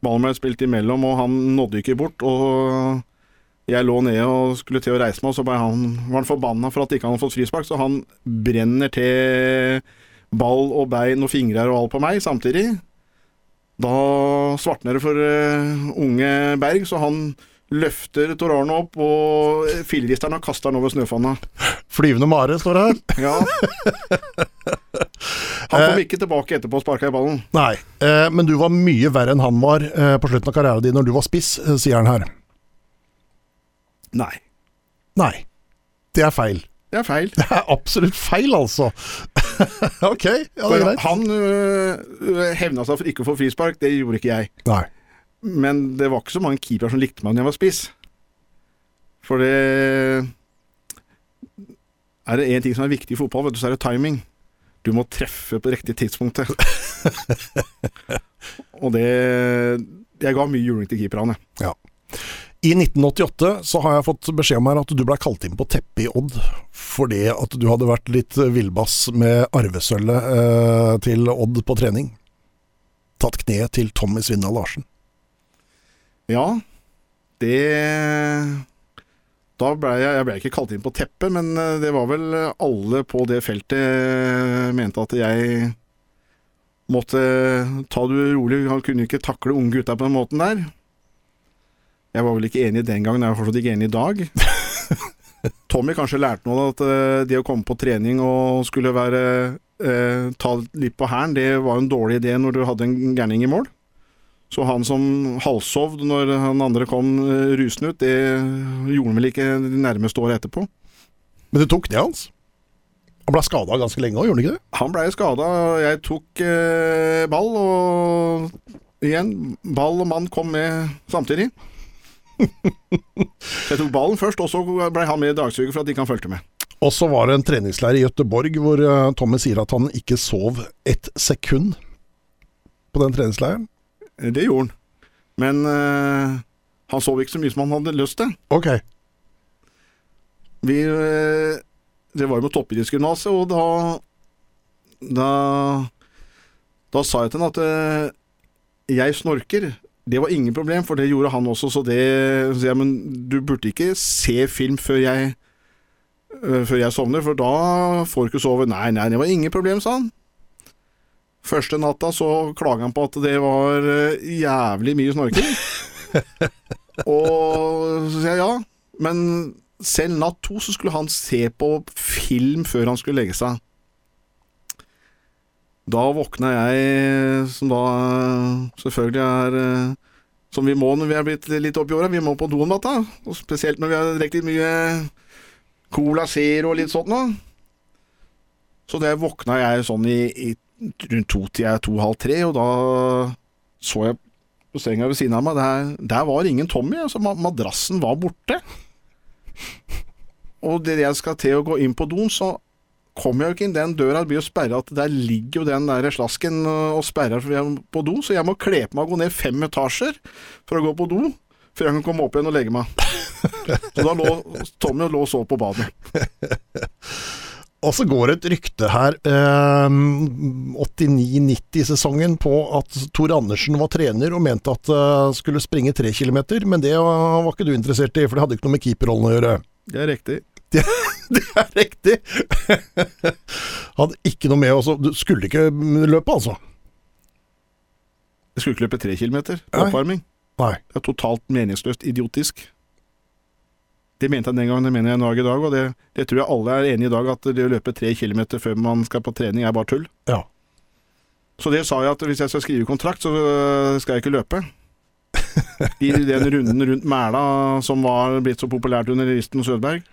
Ballen ble spilt imellom, og han nådde ikke bort. Og jeg lå nede og skulle til å reise meg, og så han, var han forbanna for at ikke han hadde fått frispark, så han brenner til ball og bein og fingrer og alt på meg samtidig. Da svartner det for uh, unge Berg, så han løfter Tor opp, og filleristeren og kaster han over snøfonna. Flyvende mare, står det her. Ja. (laughs) Han kom ikke tilbake etterpå og sparka i ballen. Nei, eh, men du var mye verre enn han var eh, på slutten av karrieren din når du var spiss, eh, sier han her. Nei, Nei, det er feil. det er feil. (laughs) Det er absolutt feil, altså. (laughs) ok, ja, det er greit. han øh, hevna seg for ikke å få frispark, det gjorde ikke jeg. Nei. Men det var ikke så mange keepere som likte meg når jeg var spiss. For det Er det én ting som er viktig i fotball, vet du, så er det timing. Du må treffe på riktig tidspunktet. (laughs) Og det Jeg ga mye juling til keeperne. Ja. I 1988 så har jeg fått beskjed om her at du ble kalt inn på teppet i Odd fordi at du hadde vært litt villbass med arvesølvet eh, til Odd på trening. Tatt kneet til Tommy Svindal Larsen. Ja, det Da ble jeg Jeg ble ikke kalt inn på teppet, men eh, det var vel alle på det feltet mente at jeg måtte ta det rolig. Han kunne ikke takle unge gutter på den måten der. Jeg var vel ikke enig den gangen, jeg er fortsatt ikke enig i dag. (laughs) Tommy kanskje lærte noe, at eh, det å komme på trening og skulle være eh, ta litt på hæren, det var en dårlig idé når du hadde en gærning i mål. Så han som halvsovd når han andre kom eh, rusende ut, det gjorde han vel ikke de nærmeste åra etterpå. Men du tok det hans? Han ble skada ganske lenge òg, gjorde han ikke det? Han blei skada, jeg tok eh, ball, og igjen, ball og mann kom med samtidig. (laughs) Jeg tok ballen først, og så blei han med i dagsuget for at ikke han fulgte med. Og så var det en treningsleir i Gøteborg hvor eh, Tommy sier at han ikke sov ett sekund på den treningsleiren. Det gjorde han. Men eh, han sov ikke så mye som han hadde lyst til. Ok. Vi eh, Det var jo på toppidrettsgymnaset, og da Da Da sa jeg til han at eh, jeg snorker. Det var ingen problem, for det gjorde han også, så det Så jeg, men du burde ikke se film før jeg øh, Før jeg sovner, for da får du ikke sove. Nei, nei, det var ingen problem, sa han. Første natta så klaga han på at det var øh, jævlig mye snorking. (laughs) Og så sier jeg ja, men selv natt to så skulle han se på film før han skulle legge seg. Da våkna jeg, som da selvfølgelig er eh, Som vi må når vi er blitt litt oppi åra. Vi må på do om natta. Og spesielt når vi har drukket litt mye Cola Zero og litt sånt noe. Så det våkna jeg sånn i, i rundt to-tida, to-halv tre, og da så jeg på senga ved siden av meg, der, der var ingen Tommy. Altså, madrassen var borte. Og det jeg skal til å gå inn på doen, så kommer jeg jo ikke inn den døra. Det blir jo sperra der ligger jo den der slasken øh, og sperrer på do, så jeg må kle på meg og gå ned fem etasjer for å gå på do. Før jeg kan komme opp igjen og legge meg. Så da lå Tommy og lå og sov på badet. (laughs) Og så går det et rykte her, eh, 89-90-sesongen, på at Tor Andersen var trener og mente at eh, skulle springe tre kilometer, men det var ikke du interessert i, for det hadde ikke noe med keeperrollen å gjøre. Det er riktig. (laughs) Det, det er riktig! (laughs) hadde ikke noe med også, Du skulle ikke løpe, altså? Jeg skulle ikke løpe tre kilometer oppvarming. Nei. Det er totalt meningsløst idiotisk. Det mente jeg den gangen, det mener jeg i dag i dag, og det, det tror jeg alle er enige i dag, at det å løpe tre kilometer før man skal på trening er bare tull. Ja. Så det sa jeg at hvis jeg skal skrive kontrakt, så skal jeg ikke løpe. I den runden rundt Mæla som var blitt så populært under Risten Sødberg.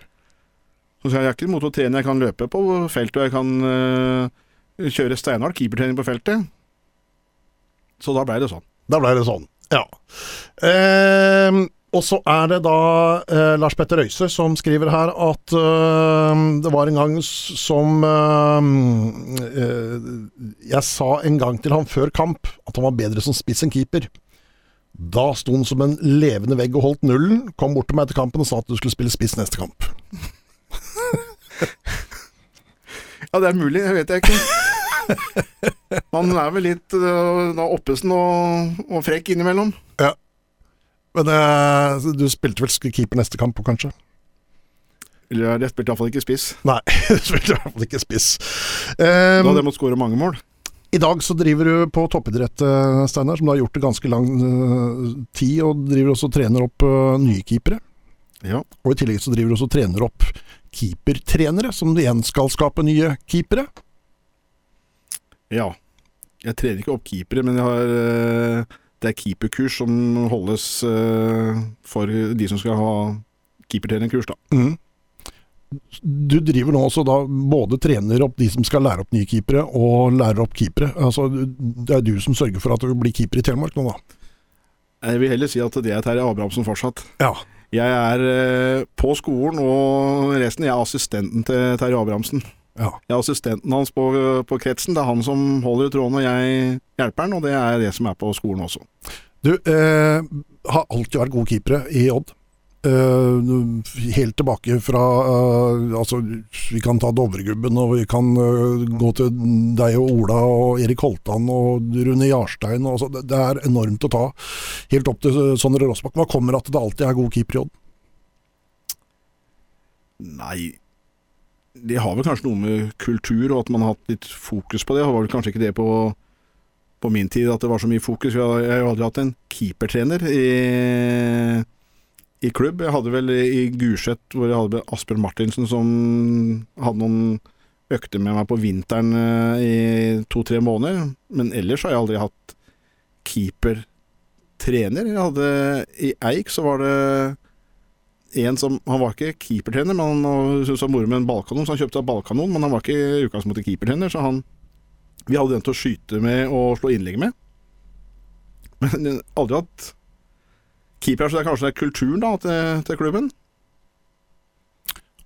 Så sa jeg jeg er ikke imot å trene, jeg kan løpe på feltet, og jeg kan øh, kjøre steinhard keepertrening på feltet. Så da blei det sånn. Da ble det sånn, ja. Eh, og så er det da eh, Lars Petter Røise som skriver her at eh, det var en gang som eh, eh, Jeg sa en gang til han før kamp at han var bedre som spiss enn keeper. Da sto han som en levende vegg og holdt nullen. Kom bort til meg etter kampen og sa at du skulle spille spiss neste kamp. (laughs) Ja, det er mulig, det vet jeg ikke. (laughs) Man er vel litt øh, oppesen og, og frekk innimellom. Men uh, du spilte vel keeper neste kamp, kanskje? Eller jeg spilte iallfall ikke spiss. Nei, jeg spilte i hvert fall ikke spiss. Um, (laughs) Da hadde jeg måttet skåre mange mål. I dag så driver du på toppidrett, eh, Steinar, som du har gjort det ganske lang eh, tid, og driver også og trener opp uh, nye keepere. Ja. Og i tillegg så driver du også og trener opp keepertrenere, som igjen skal skape nye keepere. ja. Jeg trener ikke opp keepere, men jeg har øh, det er keeperkurs som holdes øh, for de som skal ha keepertrenerkurs, da. Mm. Du driver nå også da både trener opp de som skal lære opp nye keepere, og lærer opp keepere. Altså, det er du som sørger for at du blir keeper i Telemark nå, da. Jeg vil heller si at det er Terje Abrahamsen fortsatt. Ja. Jeg er øh, på skolen, og resten jeg er assistenten til Terje Abrahamsen. Ja. Jeg er assistenten hans på, på kretsen. Det er han som holder i tråden, og jeg hjelper han, og det er det som er på skolen også. Du, eh, har alltid vært gode keepere i Odd. Eh, helt tilbake fra eh, Altså, vi kan ta Dovregubben, og vi kan eh, gå til deg og Ola og Erik Holtan og Rune Jarstein. Og, så, det, det er enormt å ta. Helt opp til Sondre Rossbakk. Hva kommer at det alltid er gode keepere i Odd? Nei, det har vel kanskje noe med kultur og at man har hatt litt fokus på det. Det var vel kanskje ikke det på, på min tid at det var så mye fokus. Jeg har, jo aldri hatt en keepertrener i, i klubb. Jeg hadde vel i Gulset hvor jeg hadde Asbjørn Martinsen som hadde noen økter med meg på vinteren eh, i to-tre måneder. Men ellers har jeg aldri hatt keepertrener. Jeg hadde I Eik så var det en som Han var ikke keepertrener, men han syntes var moro med en ballkanon, så han kjøpte seg ballkanon. Men han var ikke i utgangspunktet keepertrener, så han Vi hadde den til å skyte med og slå innlegg med. Men aldri hatt keeper, så det er kanskje det er kulturen da til, til klubben.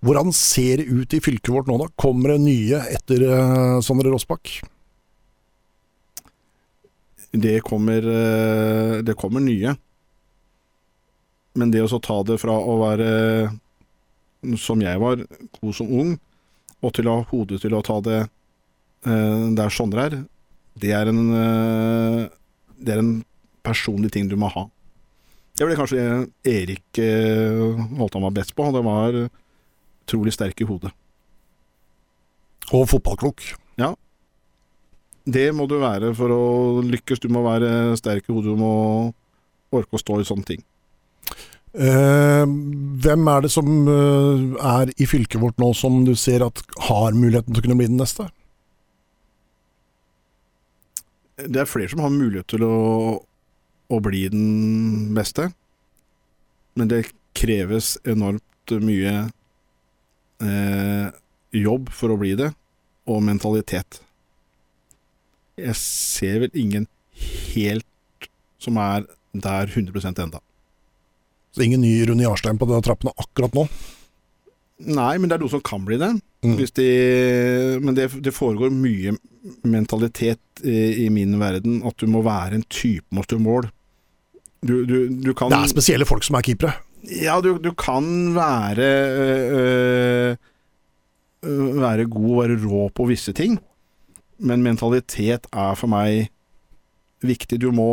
Hvordan ser det ut i fylket vårt nå, da? Kommer det nye etter uh, Sondre Rossbakk? Det kommer, uh, det kommer nye. Men det å ta det fra å være, som jeg var, god som ung, og til å ha hodet til å ta det eh, der Sondre er, det er en eh, Det er en personlig ting du må ha. Det var det kanskje Erik eh, han var best på. Det var utrolig sterk i hodet. Og fotballklok. Det må du være for å lykkes. Du må være sterk i hodet. Du må orke å stå i sånne ting. Eh, hvem er det som eh, er i fylket vårt nå som du ser at har muligheten til å kunne bli den neste? Det er flere som har mulighet til å, å bli den beste, men det kreves enormt mye eh, jobb for å bli det, og mentalitet. Jeg ser vel ingen helt som er der 100% enda. Så ingen ny Rune Jarstein på de trappene akkurat nå? Nei, men det er noe som kan bli det. Mm. De, men det, det foregår mye mentalitet i, i min verden, at du må være en type mot et mål. Du, du, du kan Det er spesielle folk som er keepere. Ja, du, du kan være øh, øh, Være god og være rå på visse ting, men mentalitet er for meg viktig. Du må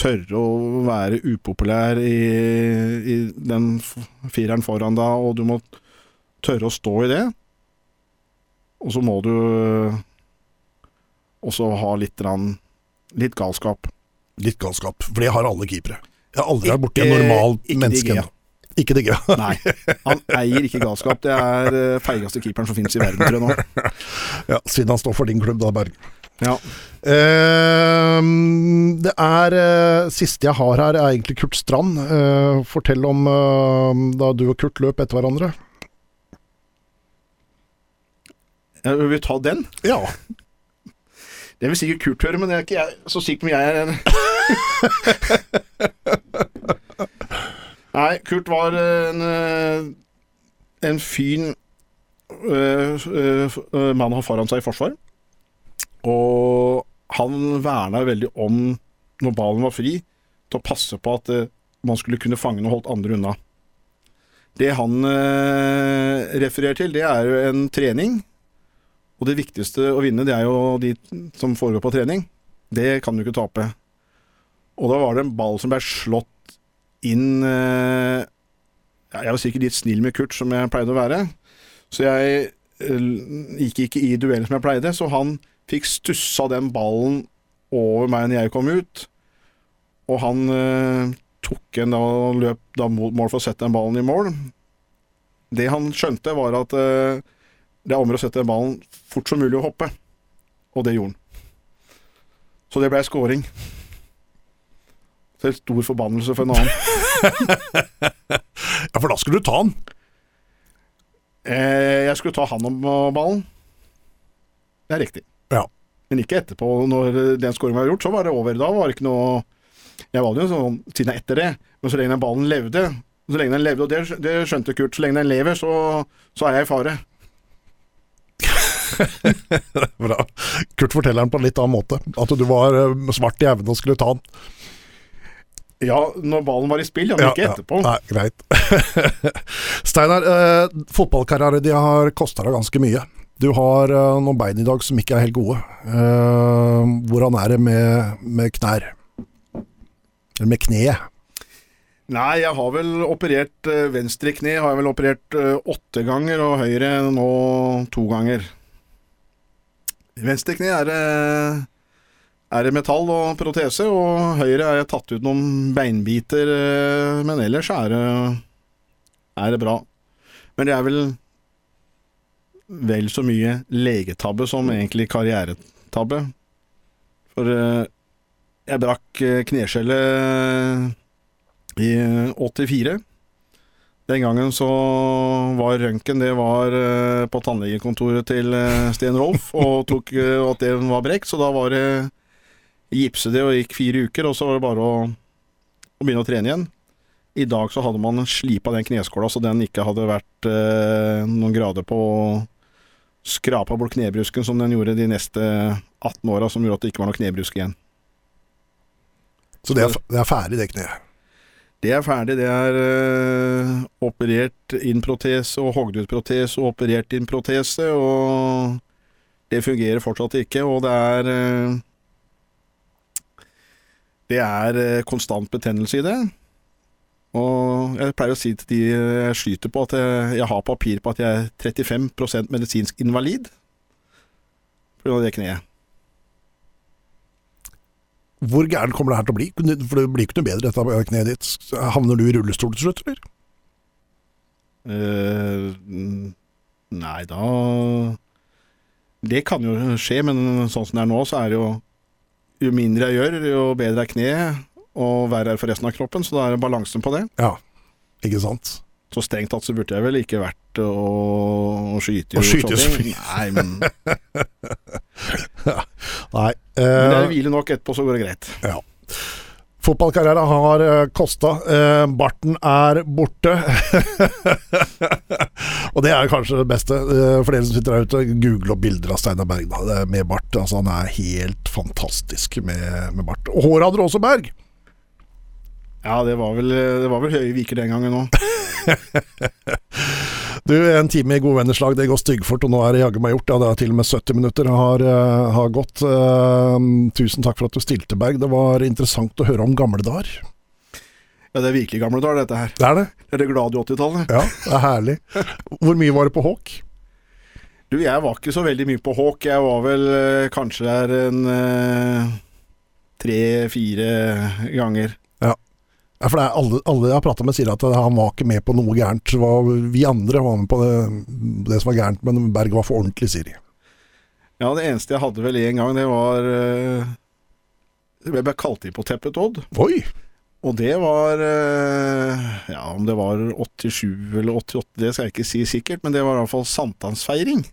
tørre å være upopulær i, i den fireren foran deg, og du må tørre å stå i det. Og så må du også ha litt, litt galskap. Litt galskap. For det har alle keepere. Jeg har aldri vært borti en normal menneske ennå. Ikke digge. (laughs) Nei, han eier ikke galskap. Det er øh, feigeste keeperen som finnes i verden, tror jeg nå. (laughs) Ja, siden han står for din klubb, da, Berg. Ja. Uh, det er uh, Siste jeg har her, er egentlig Kurt Strand. Uh, fortell om eh, da du og Kurt løp etter hverandre. Ja, Vil vi ta den? Ja. Det vil sikkert Kurt høre, men det er ikke jeg så sikker på om jeg er (laughs) Nei, Kurt var en, en fin mann å ha foran seg i forsvar. Og han verna veldig om, når ballen var fri, til å passe på at eh, man skulle kunne fange den og holdt andre unna. Det han eh, refererer til, det er jo en trening. Og det viktigste å vinne, det er jo de som foregår på trening. Det kan du ikke tape. Og da var det en ball som ble slått inn eh, Jeg var sikkert litt snill med Kurt, som jeg pleide å være. Så jeg gikk ikke i duellen som jeg pleide, så han fikk stussa den ballen over meg når jeg kom ut. Og han eh, tok en da og løp da mot mål for å sette den ballen i mål. Det han skjønte, var at eh, det er om å sette den ballen fort som mulig å hoppe. Og det gjorde han. Så det ble scoring. Til stor forbannelse for en annen. (laughs) ja, for da skulle du ta han? Eh, jeg skulle ta han om eh, ballen. Det er riktig. Ja. Men ikke etterpå, når den skåringen var gjort, så var det over. Da var det ikke noe Jeg var jo sånn siden etter det, men så lenge den ballen levde Så lenge den levde, og det, det skjønte Kurt, så lenge den lever, så, så er jeg i fare. (laughs) Bra. Kurt forteller den på en litt annen måte. At du var eh, svart i evnen og skulle ta den. Ja, når ballen var i spill, ja, men ikke etterpå. Nei, greit. (laughs) Steinar, eh, fotballkarriere de har kosta deg ganske mye. Du har eh, noen bein i dag som ikke er helt gode. Eh, hvordan er det med, med knær? Eller med kneet? Nei, jeg har vel operert eh, venstre kne har jeg vel operert åtte ganger, og høyre nå to ganger. Venstre kne er er det metall og protese, og høyre er jeg tatt ut noen beinbiter, men ellers er det, er det bra. Men det er vel vel så mye legetabbe som egentlig karrieretabbe. For eh, jeg brakk eh, kneskjellet i 84. Den gangen så var røntgen det var eh, på tannlegekontoret til eh, Sten Rolf, (laughs) og tok eh, at det var brekt, så da var det gipse det og gikk fire uker, og så var det bare å, å begynne å trene igjen. I dag så hadde man slipa den kneskåla så den ikke hadde vært eh, noen grader på skrapa bort knebrusken som den gjorde de neste 18 åra, som gjorde at det ikke var noe knebrusk igjen. Så det er, det er ferdig, det kneet. Det er ferdig. Det er øh, operert inn protese og hogd ut protese og operert inn protese, og det fungerer fortsatt ikke. Og det er øh, Det er øh, konstant betennelse i det. Og jeg pleier å si til de jeg skyter på, at jeg, jeg har papir på at jeg er 35% medisinsk invalid pga. det kneet. Hvor gæren kommer det her til å bli? For det blir ikke noe bedre dette med kneet ditt. Havner du i rullestol til slutt, eller? Mm, nei, da Det kan jo skje, men sånn som det er nå, så er det jo Jo mindre jeg gjør, jo bedre er kneet, og verre er det for resten av kroppen, så da er det balansen på det. Ja, ikke sant? Så strengt tatt så burde jeg vel ikke vært å, å skyte Å skyte i. Nei, men, (laughs) Nei. men det er Eh, hvile nok etterpå, så går det greit. ja. Fotballkarriere har uh, kosta. Eh, barten er borte. (laughs) og det er kanskje det beste. Eh, for dere som sitter der ute, google opp bilder av Steinar Berg da, er med bart. Altså, han er helt fantastisk med, med bart. Og håret hadde du også, Berg. Ja, det var vel, det var vel høye viker den gangen òg. (laughs) Du, en time i gode venners lag, det går styggfort, og nå er det jaggu meg gjort. Ja, det er til og med 70 minutter har, eh, har gått. Eh, tusen takk for at du stilte, Berg. Det var interessant å høre om gamle dager. Ja, det er virkelig gamle dager, dette her. Det er det. Det er det glade 80-tallet. Ja, det er herlig. Hvor mye var det på Hawk? Du, jeg var ikke så veldig mye på Hawk. Jeg var vel eh, kanskje der en tre-fire ganger. Ja, for det alle, alle jeg har prata med, sier at han var ikke med på noe gærent. Vi andre var med på det, det som var gærent, men Berg var for ordentlig, sier de. Ja, det eneste jeg hadde vel en gang, det var eh, Jeg ble kalt inn på Teppet Odd. Oi! Og det var eh, Ja, om det var 87 eller 88, det skal jeg ikke si sikkert, men det var i hvert fall sankthansfeiring.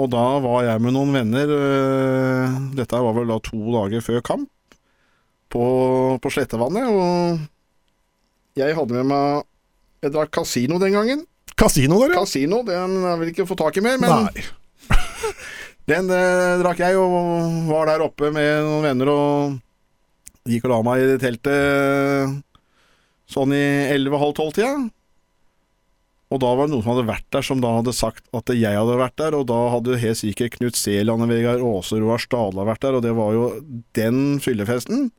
Og da var jeg med noen venner eh, Dette var vel da to dager før kamp, på, på Slettevannet. Og jeg hadde med meg Jeg drakk kasino den gangen. Kasino der, ja. Kasino, den har jeg ikke fått tak i mer, men Nei. (laughs) den eh, drakk jeg, og var der oppe med noen venner og gikk og la meg i teltet sånn i 11-halv-12-tida. Og da var det noen som hadde vært der, som da hadde sagt at jeg hadde vært der, og da hadde helt sikkert Knut Seland og Vegard Aase og Roar Stadla vært der, og det var jo den fyllefesten.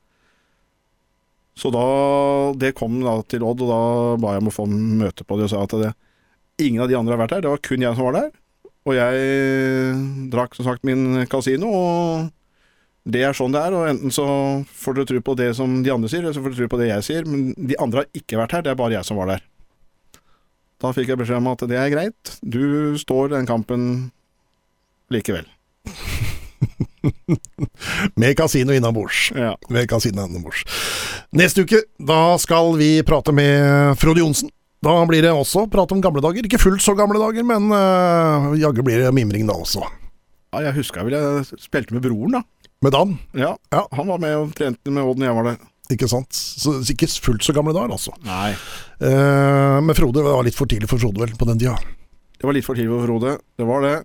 Så da Det kom da til Odd, og da ba jeg om å få møte på det, og sa at det, ingen av de andre har vært der, det var kun jeg som var der. Og jeg drakk som sagt min kasino, og det er sånn det er. Og enten så får dere tro på det som de andre sier, eller så får dere tro på det jeg sier. Men de andre har ikke vært her, det er bare jeg som var der. Da fikk jeg beskjed om at det er greit, du står den kampen likevel. (laughs) (laughs) Med kasino innabords. Ja. Med kasino innabords. Neste uke, da skal vi prate med Frode Johnsen. Da blir det også prat om gamle dager. Ikke fullt så gamle dager, men uh, jaggu blir det mimring da også. ja, jeg huska vel jeg spilte med broren, da. Med Dan, Ja, Ja. Han var med og trente med Odd når jeg var der. ikke sant? Så ikke fullt så gamle dager, altså. Nei. Uh, men Frode det var litt for tidlig for Frode, vel, på den tida. Det var litt for tidlig for Frode, det var det.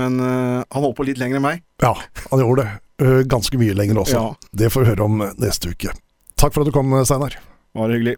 Men uh, han holdt på litt lenger enn meg. Ja, han gjorde det. Eh, ganske mye lenger også. Ja. Det får vi høre om neste uke. Takk for at du kom, Steinar. Var hyggelig.